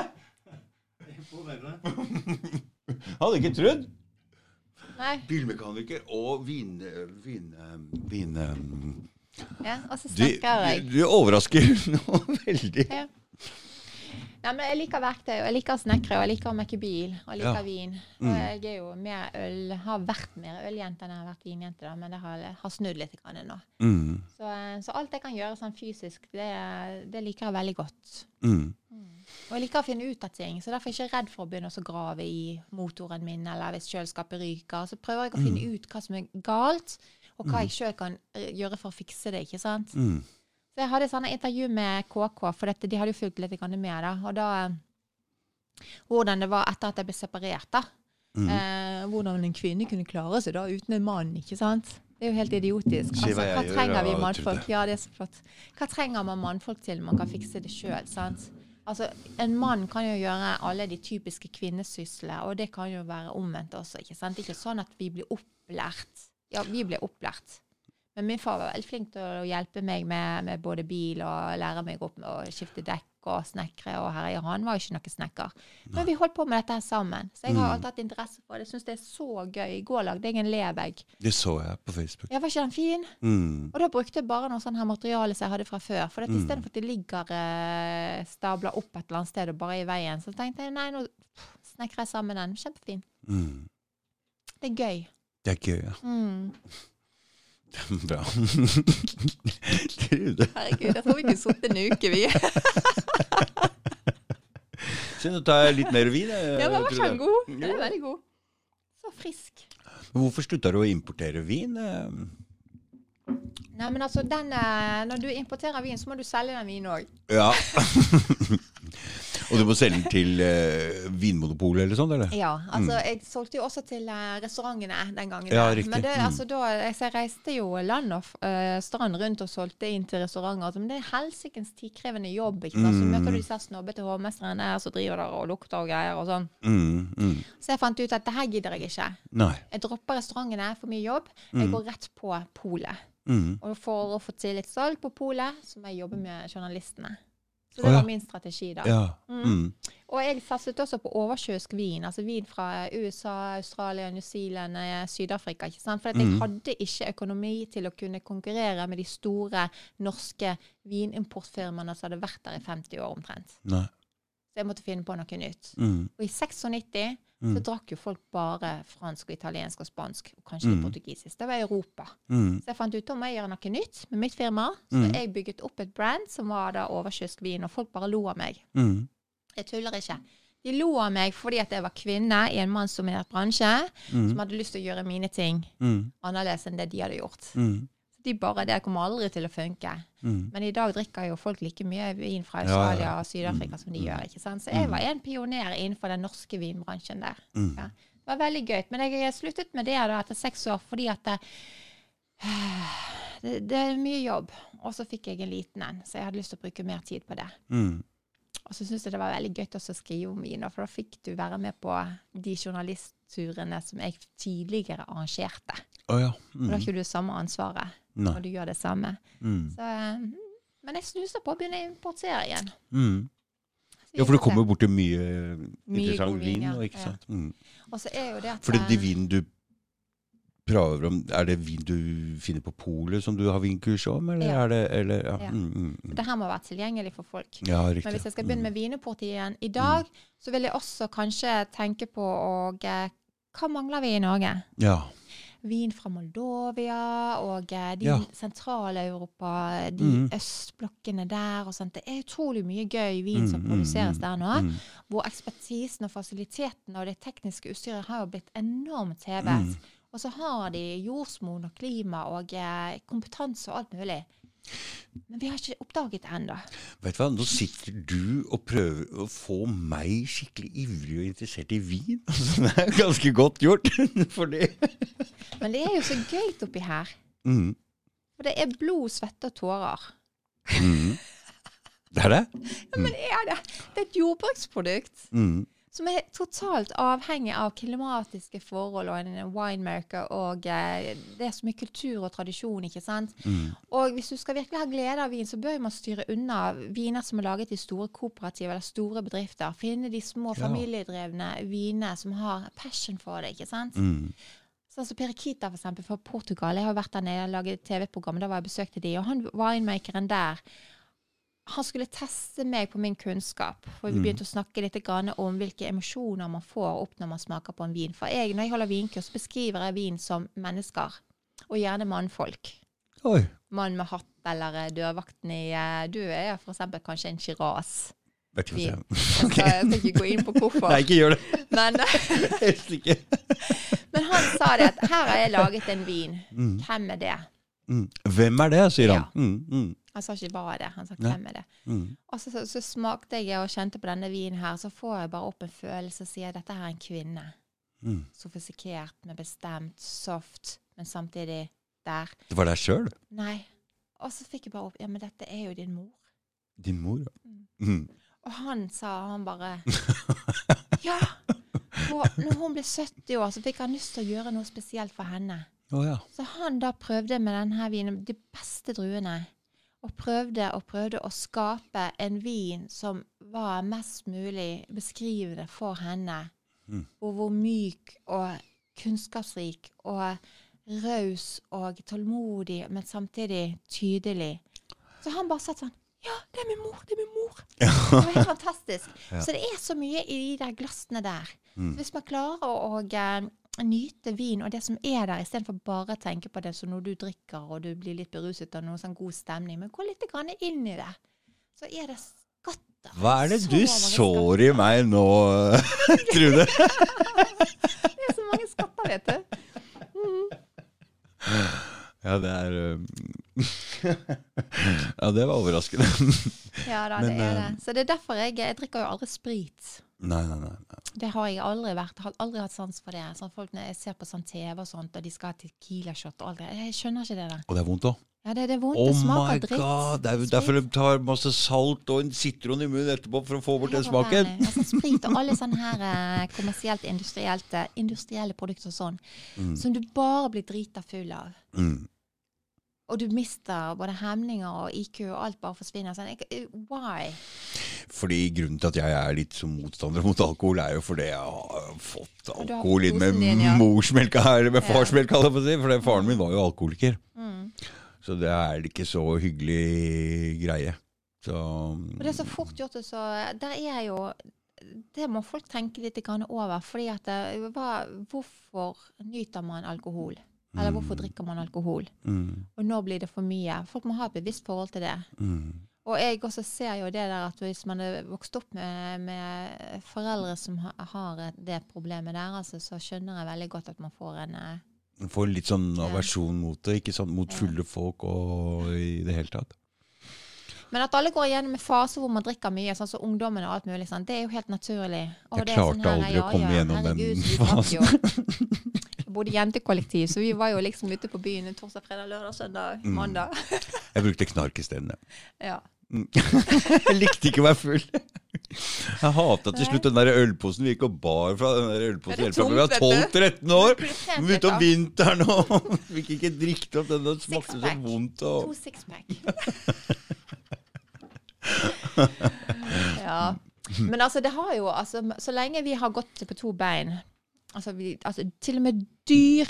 Hadde ikke trodd. Nei. Bilmekaniker og vin... vin, vin Ja, og så du, snakker jeg. du overrasker nå veldig. Ja. Nei, men jeg liker verktøy, og jeg liker å snekre, og jeg liker å mekke bil, og jeg liker Ja. vin. Mm. Og jeg er jo mer øl, har vært mer øljente enn jeg har vært vinjente, da, men det har, har snudd litt grann nå. Mm, Så, eh, så alt jeg kan gjøre sånn fysisk, det, det liker jeg veldig godt. mm, Og jeg liker å finne ut av ting, så derfor er jeg ikke redd for å begynne å grave i motoren min, eller hvis kjøleskapet ryker. Så prøver jeg å finne ut hva som er galt, og hva jeg sjøl kan eh, gjøre for å fikse det. ikke sant? mm. Så jeg hadde et intervju med KK, for dette, de hadde jo fulgt litt med. da, og da eh, Hvordan det var etter at jeg ble separert. da. Mm. Eh, hvordan en kvinne kunne klare seg da uten en mann. ikke sant? Det er jo helt idiotisk. Hva Altså, hva trenger vi mannfolk? Ja, det er så flott. Hva trenger man mannfolk til? Man kan fikse det sjøl, sant? Altså, en mann kan jo gjøre alle de typiske kvinnesysler, og det kan jo være omvendt også, ikke sant? Det er ikke sånn at vi blir opplært. Ja, vi blir opplært. Men min far var veldig flink til å hjelpe meg med, med både bil og lære meg opp med å skifte dekk og snekre og herre, Han var jo ikke noen snekker. Men vi holdt på med dette her sammen. Så jeg har Mm. alltid hatt interesse for det. Jeg syns det er så gøy. I går lagde jeg en lebegg. Det så jeg på Facebook. Ja, var ikke den fin? Mm. Og da brukte jeg bare noe sånn her materiale som jeg hadde fra før. For at Mm. istedenfor at det ligger eh, stabla opp et eller annet sted og bare i veien, så tenkte jeg nei, nå snekrer jeg sammen den. Kjempefin. Mm. Det er gøy. Det er gøy, ja. Mm. Bra. Herregud, jeg tror vi kunne sittet en uke, vi. Synd du tar litt mer vin. jeg, Ja, den var ikke den god? Den er veldig god. Så frisk. Hvorfor slutta du å importere vin? Eh, Nei, men altså, den, eh, Når du importerer vin, så må du selge den vinen òg. Ja. Og du må selge den til eh, Vinmonopolet eller sånn, eller? Ja. Altså, jeg solgte jo også til eh, restaurantene den gangen. Ja, riktig. Men det, Mm. altså, da, jeg, jeg reiste jo land og uh, strand rundt og solgte inn til restauranter. Altså, men det er helsikens tidkrevende jobb. ikke sant? Så Mm. møter du disse snobbete hovmesterne som driver der og lukter og greier og sånn. Mm, mm. Så jeg fant ut at det her gidder jeg ikke. Nei. Jeg dropper restaurantene, for mye jobb. Jeg går rett på polet. Mm. Og for å få til litt salg på polet, så må jeg jobbe med journalistene. Så det ja. var min strategi da. Ja. Mm. Og jeg satset også på oversjøisk vin, altså vin fra USA, Australia, New Zealand, eh, Syd-Afrika. ikke sant? For jeg Mm. hadde ikke økonomi til å kunne konkurrere med de store norske vinimportfirmaene som hadde vært der i 50 år omtrent. Nei. Så jeg måtte finne på noe nytt. Mm. Og i 96 Mm. så drakk jo folk bare fransk og italiensk og spansk, og kanskje Mm. portugisisk. Det var Europa. Mm. Så jeg fant ut om jeg gjøre noe nytt med mitt firma. Så Mm. jeg bygget opp et brand som var da oversjøisk vin, og folk bare lo av meg. Mm. Jeg tuller ikke. De lo av meg fordi at jeg var kvinne i en mannsdominert bransje Mm. som hadde lyst til å gjøre mine ting annerledes enn det de hadde gjort. Mm. De bare, Det kommer aldri til å funke. Mm. Men i dag drikker jo folk like mye vin fra Australia ja. og Syd-Afrika som de gjør. ikke sant? Så jeg var en pioner innenfor den norske vinbransjen der. Mm. Ja. Det var veldig gøy. Men jeg sluttet med det da etter seks år fordi at det, det, det er mye jobb. Og så fikk jeg en liten en, så jeg hadde lyst til å bruke mer tid på det. Mm. Og så syntes jeg det var veldig gøy å skrive om vin, for da fikk du være med på de journalistturene som jeg tidligere arrangerte. Oh, ja. Og da har Mm. ikke du samme ansvaret Nei. når du gjør det samme. Mm. Så, eh, men jeg snuser på å begynne å importere igjen. Mm. Ja, for se. kommer borti mye Mye interessant vin, ja. ikke sant? Mm. Og så er jo det at For de eh, vinen du prøver om, er det vin du finner på polet som du har vinkurs om, eller Ja. er det eller, ja. Ja. Mm, mm, mm. det her må være tilgjengelig for folk. ja, riktig. Men hvis jeg skal begynne med vinimport igjen i dag, så vil jeg også kanskje tenke på og, eh, Hva mangler vi i Norge? Ja. Vin fra Moldovia og eh, de Ja. Sentral-Europa, de mm. østblokkene der og sånt. Det er utrolig mye gøy vin som Mm, som produseres mm, der nå. Mm. Hvor ekspertisen og fasiliteten og det tekniske utstyret har jo blitt enormt hevet. Mm. Og så har de jordsmonn og klima og eh, kompetanse og alt mulig. Men vi har ikke oppdaget det ennå. Vet du hva, nå sitter du og prøver å få meg skikkelig ivrig og interessert i vin. Altså, det er ganske godt gjort, for det. Men det er jo så gøy oppi her. Mm. For det er blod, svette og tårer. Mm. Det er det? Ja, men er det? Det er et jordbruksprodukt Mm. Som er totalt avhengig av klimatiske forhold og en winemaker og eh, det er så mye kultur og tradisjon, ikke sant? Mm. Og hvis du skal virkelig ha glede av vin, så bør man styre unna viner som er laget i store kooperativ eller store bedrifter. Finne de små Ja. familiedrevne vinene som har passion for det, ikke sant? Mm. Sånn som Periquita, for eksempel, fra Portugal. Jeg har vært der nede og laget TV-program, da var jeg besøkte de, og han winemakeren der han skulle teste meg på min kunnskap. For vi Mm. begynte å snakke litt om hvilke emosjoner man får opp når man smaker på en vin. For jeg, når jeg holder vinkurs, beskriver jeg vin som mennesker. Og gjerne mannfolk. Oi. Mann med hatt eller eh, dørvakten i eh, Du er eksempel kanskje en Shiraz. Vet ikke hva Jeg skal, jeg skal ikke gå inn på hvorfor. Nei, ikke gjør det. Men, Helst ikke. men han sa det at her har jeg laget en vin. Mm. Hvem er det? Mm. Hvem er det, sier Ja. han. Mm. Mm. Han sa ikke hva er det, han sa hvem er det. Mm. Og så, så, så smakte jeg og kjente på denne vinen her, så får jeg bare opp en følelse og sier dette her er en kvinne. Mm. Sofistikert, men bestemt, soft, men samtidig der. Det var deg sjøl? Nei. Og så fikk jeg bare opp Ja, men dette er jo din mor. Din mor? ja. Mm. Og han sa han bare Ja! Og når hun ble 70 år, så fikk han lyst til å gjøre noe spesielt for henne. Oh, ja. Så han da prøvde med denne vinen, de beste druene, og prøvde og prøvde å skape en vin som var mest mulig beskrivende for henne. Mm. Og hvor myk og kunnskapsrik og raus og tålmodig, men samtidig tydelig. Så han bare satt sånn Ja, det er min mor! Det er min mor! Det var helt fantastisk. Ja. Så det er så mye i de der glassene der. Mm. Hvis man klarer å, å eh, nyte vin og det som er der, istedenfor bare å tenke på det som når du drikker og du blir litt beruset av noe sånn god stemning, men gå litt grann inn i det, så er det skatter. Hva er det Så du sår i meg nå, Trude? Det er så mange skatter, vet du. Ja, det er Ja, det var overraskende. Ja da, Men, det er det. Så det er derfor jeg, jeg drikker jo aldri sprit. Nei, nei, nei. nei. Det har jeg aldri vært. Har aldri hatt sans for det. Sånn folk når jeg ser på sånn TV og sånt, og de skal ha tequila-shot og alt det. Jeg skjønner ikke det der. Og det er vondt òg. Ja, det, det er vondt. Oh det my smaker dritt. god! Det er jo derfor de tar masse salt og en sitron i munnen etterpå for å få bort den smaken. Altså, sprit og alle sånne her eh, kommersielt eh, industrielle produkter og sånn, som du bare blir drita full av. Mm. Og du mister både hemninger og IQ, og alt bare forsvinner. Sånn, eh, why? Fordi Grunnen til at jeg er litt som motstander mot alkohol, er jo fordi jeg har fått alkohol inn med din, ja. morsmelka her, med farsmelka, si. For faren min var jo alkoholiker. Mm. Så det er ikke så hyggelig greie. Så Og det er så fort gjort. Så der er jo Det må folk tenke litt over. fordi at det, hva, Hvorfor nyter man alkohol? Eller hvorfor drikker man alkohol? mm, Og nå blir det for mye? Folk må ha et bevisst forhold til det. mm, Og jeg også ser jo det der at hvis man er vokst opp med, med foreldre som ha, har det problemet der, altså, så skjønner jeg veldig godt at man får en Man Får litt sånn Ja. aversjon mot det, ikke sant? mot fulle folk og i det hele tatt. Men at alle går igjennom en fase hvor man drikker mye, sånn som ungdommen og alt mulig, sånn, det er jo helt naturlig. Og Jeg det er sånn klarte aldri å komme gjennom den herregud, den. Jeg bodde jentekollektiv, så vi var jo liksom ute på byen torsdag, fredag, lørdag, søndag, Mm. mandag. Jeg brukte knark isteden. Ja. Jeg likte ikke å være full. Jeg hata til slutt den der ølposen vi gikk og bar fra. den der ølposen det helt fra vi var tomt, vet 12-13 år. Ute om vinteren og fikk ikke drikke opp den. Den smakte så vondt. vondt. To Og... sixpack. ja. Men altså, det har jo altså, Så lenge vi har gått på to bein altså, vi, altså Til og med dyr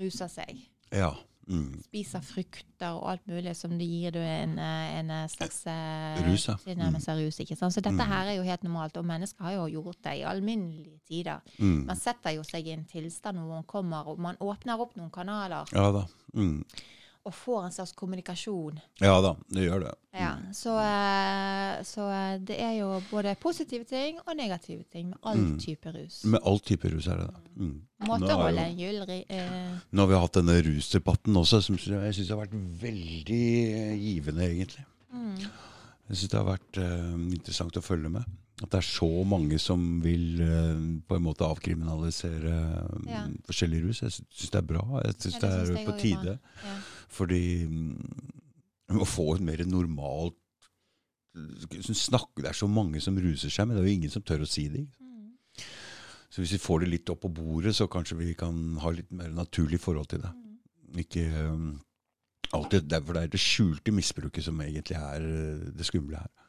ruser seg. Ja. Mm. Spiser frukter og alt mulig som det gir du en, eh, en slags eh, Rus, tilnærmelse av rus. ikke sant? Så dette Mm. her er jo helt normalt, og mennesker har jo gjort det i alminnelige tider. Mm. Man setter jo seg i en tilstand hvor man kommer, og man åpner opp noen kanaler Ja da. Mm. Og får en slags kommunikasjon. Ja da, det gjør det. Ja, så, eh, så eh, det er jo både positive ting og negative ting med all Mm. type rus. Med all type rus er det det. Mm. Holde en gyldig eh, Nå har vi hatt denne rusdebatten også, som jeg syns har vært veldig eh, givende, egentlig. mm, Jeg syns det har vært uh, interessant å følge med. At det er så mange som vil uh, på en måte avkriminalisere eh, Ja. forskjellig rus. Jeg syns det er bra. Jeg syns Ja, det det er på tide. ja. Fordi mm, å få et mer normalt snakke, Det er så mange som ruser seg, men det er jo ingen som tør å si det. Mm. Så hvis vi får det litt opp på bordet, så kanskje vi kan ha litt mer naturlig forhold til det. Mm. Ikke um, alltid derfor det er det skjulte misbruket som egentlig er uh, det skumle her.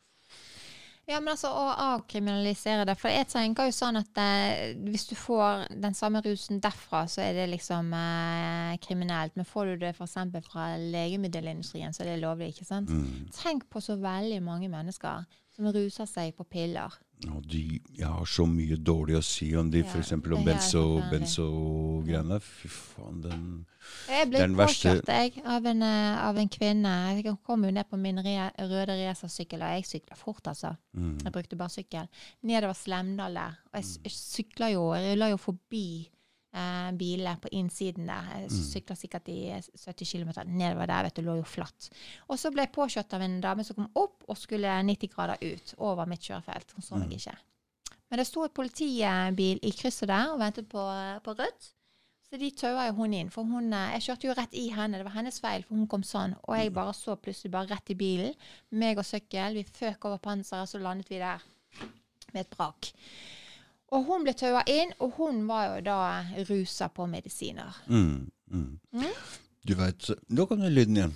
Ja, men altså å avkriminalisere det. For jeg tenker jo sånn at eh, hvis du får den samme rusen derfra, så er det liksom eh, kriminelt. Men får du det f.eks. fra legemiddelindustrien, så er det lovlig, ikke sant? Mm. Tenk på så veldig mange mennesker som ruser seg på piller. Og de, jeg har så mye dårlig å si om de, Ja, f.eks. om benzo-greiene. benzo-greiene. Fy faen, den Jeg ble Den verste- påkjørt jeg, av, en, eh, av en kvinne. Jeg kom jo ned på min re røde racersykkel, og jeg sykla fort, altså. mm. Jeg brukte bare sykkel. Nedover Slemdal der. Og jeg, s- jeg sykla jo, jeg rulla jo forbi eh, biler på innsiden der. Jeg Mm. sykla sikkert i eh, 70 km nedover der, vet du, lå jo flatt. Og så ble jeg påkjørt av en dame som kom opp og skulle 90 grader ut over mitt kjørefelt. Hun så meg Mm. ikke. Men det sto et politibil i krysset der og ventet på, på rødt. Så de taua jo hun inn. For hun, eh, jeg kjørte jo rett i henne. Det var hennes feil, for hun kom sånn. Og jeg bare så plutselig bare rett i bilen. Meg og sykkel. Vi føk over panseret, så landet vi der med et brak. Og hun ble taua inn, og hun var jo da rusa på medisiner. Mm, mm. Mm. Du vet Nå kom den lyden igjen.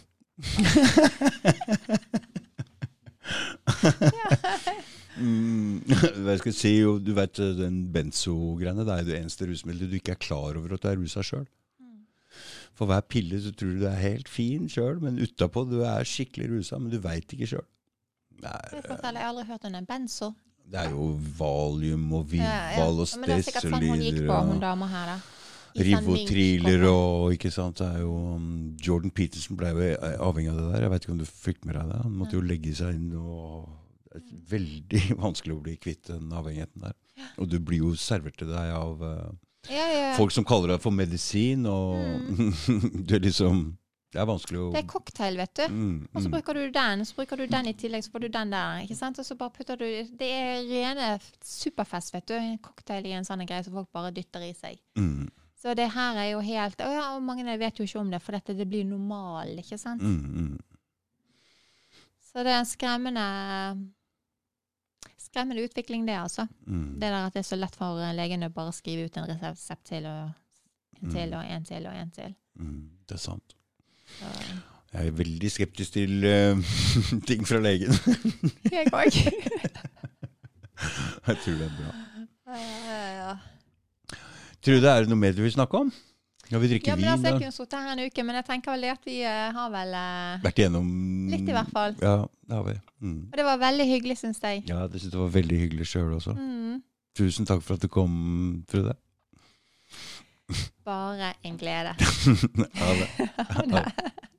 mm, hva skal si, jo, du vet den benzo-greiene, det er det eneste rusmiddelet du ikke er klar over at du er rusa sjøl. For hver pille så tror du du er helt fin sjøl, men utapå du er skikkelig rusa, men du veit ikke sjøl. Jeg har aldri hørt om en benzo. Det er jo valium og Ja, ja. Vival og Men det er sikkert sånn hun gikk på, hun og dama her, da. Sånn Rivotriler og ikke sant, det er jo um, Jordan Peterson ble jo eh, avhengig av det der. Jeg vet ikke om du fikk med deg det. Han måtte jo legge seg inn og Det er veldig vanskelig å bli kvitt den avhengigheten der. Og du blir jo servert til deg av uh, Ja, ja. folk som kaller deg for medisin, og du er liksom Det er vanskelig å Mm. Det er cocktail, vet du. mm, Og så mm, bruker du den, så bruker du den i tillegg, så får du den der. ikke sant? Og så bare putter du Det er rene superfest, vet du. En cocktail i en sånn greie som folk bare dytter i seg. mm, Så det her er jo helt Å ja, og mange vet jo ikke om det, for dette det blir normal, ikke sant? mm, mm. Så det er en skremmende Skremmende utvikling, det, altså. Mm. Det der at det er så lett for legene å bare skrive ut en resept til, og en til, Mm. og en til, og en til. Mm, det er sant. Jeg er veldig skeptisk til uh, ting fra legen. jeg òg. Jeg tror det er bra. ja. Trude, er det noe mer du vil snakke om? Ja, vi drikker Ja, men vin? altså, jeg kunne sittet her en uke, men jeg tenker vel at vi eh, har vel eh, Vært igjennom Litt i hvert fall. Ja, det har vi. Mm. Og det var veldig hyggelig, syns jeg. Ja, det synes jeg var veldig hyggelig sjøl også. Mm. Tusen takk for at du kom, Trude. Bare en glede. Ha det.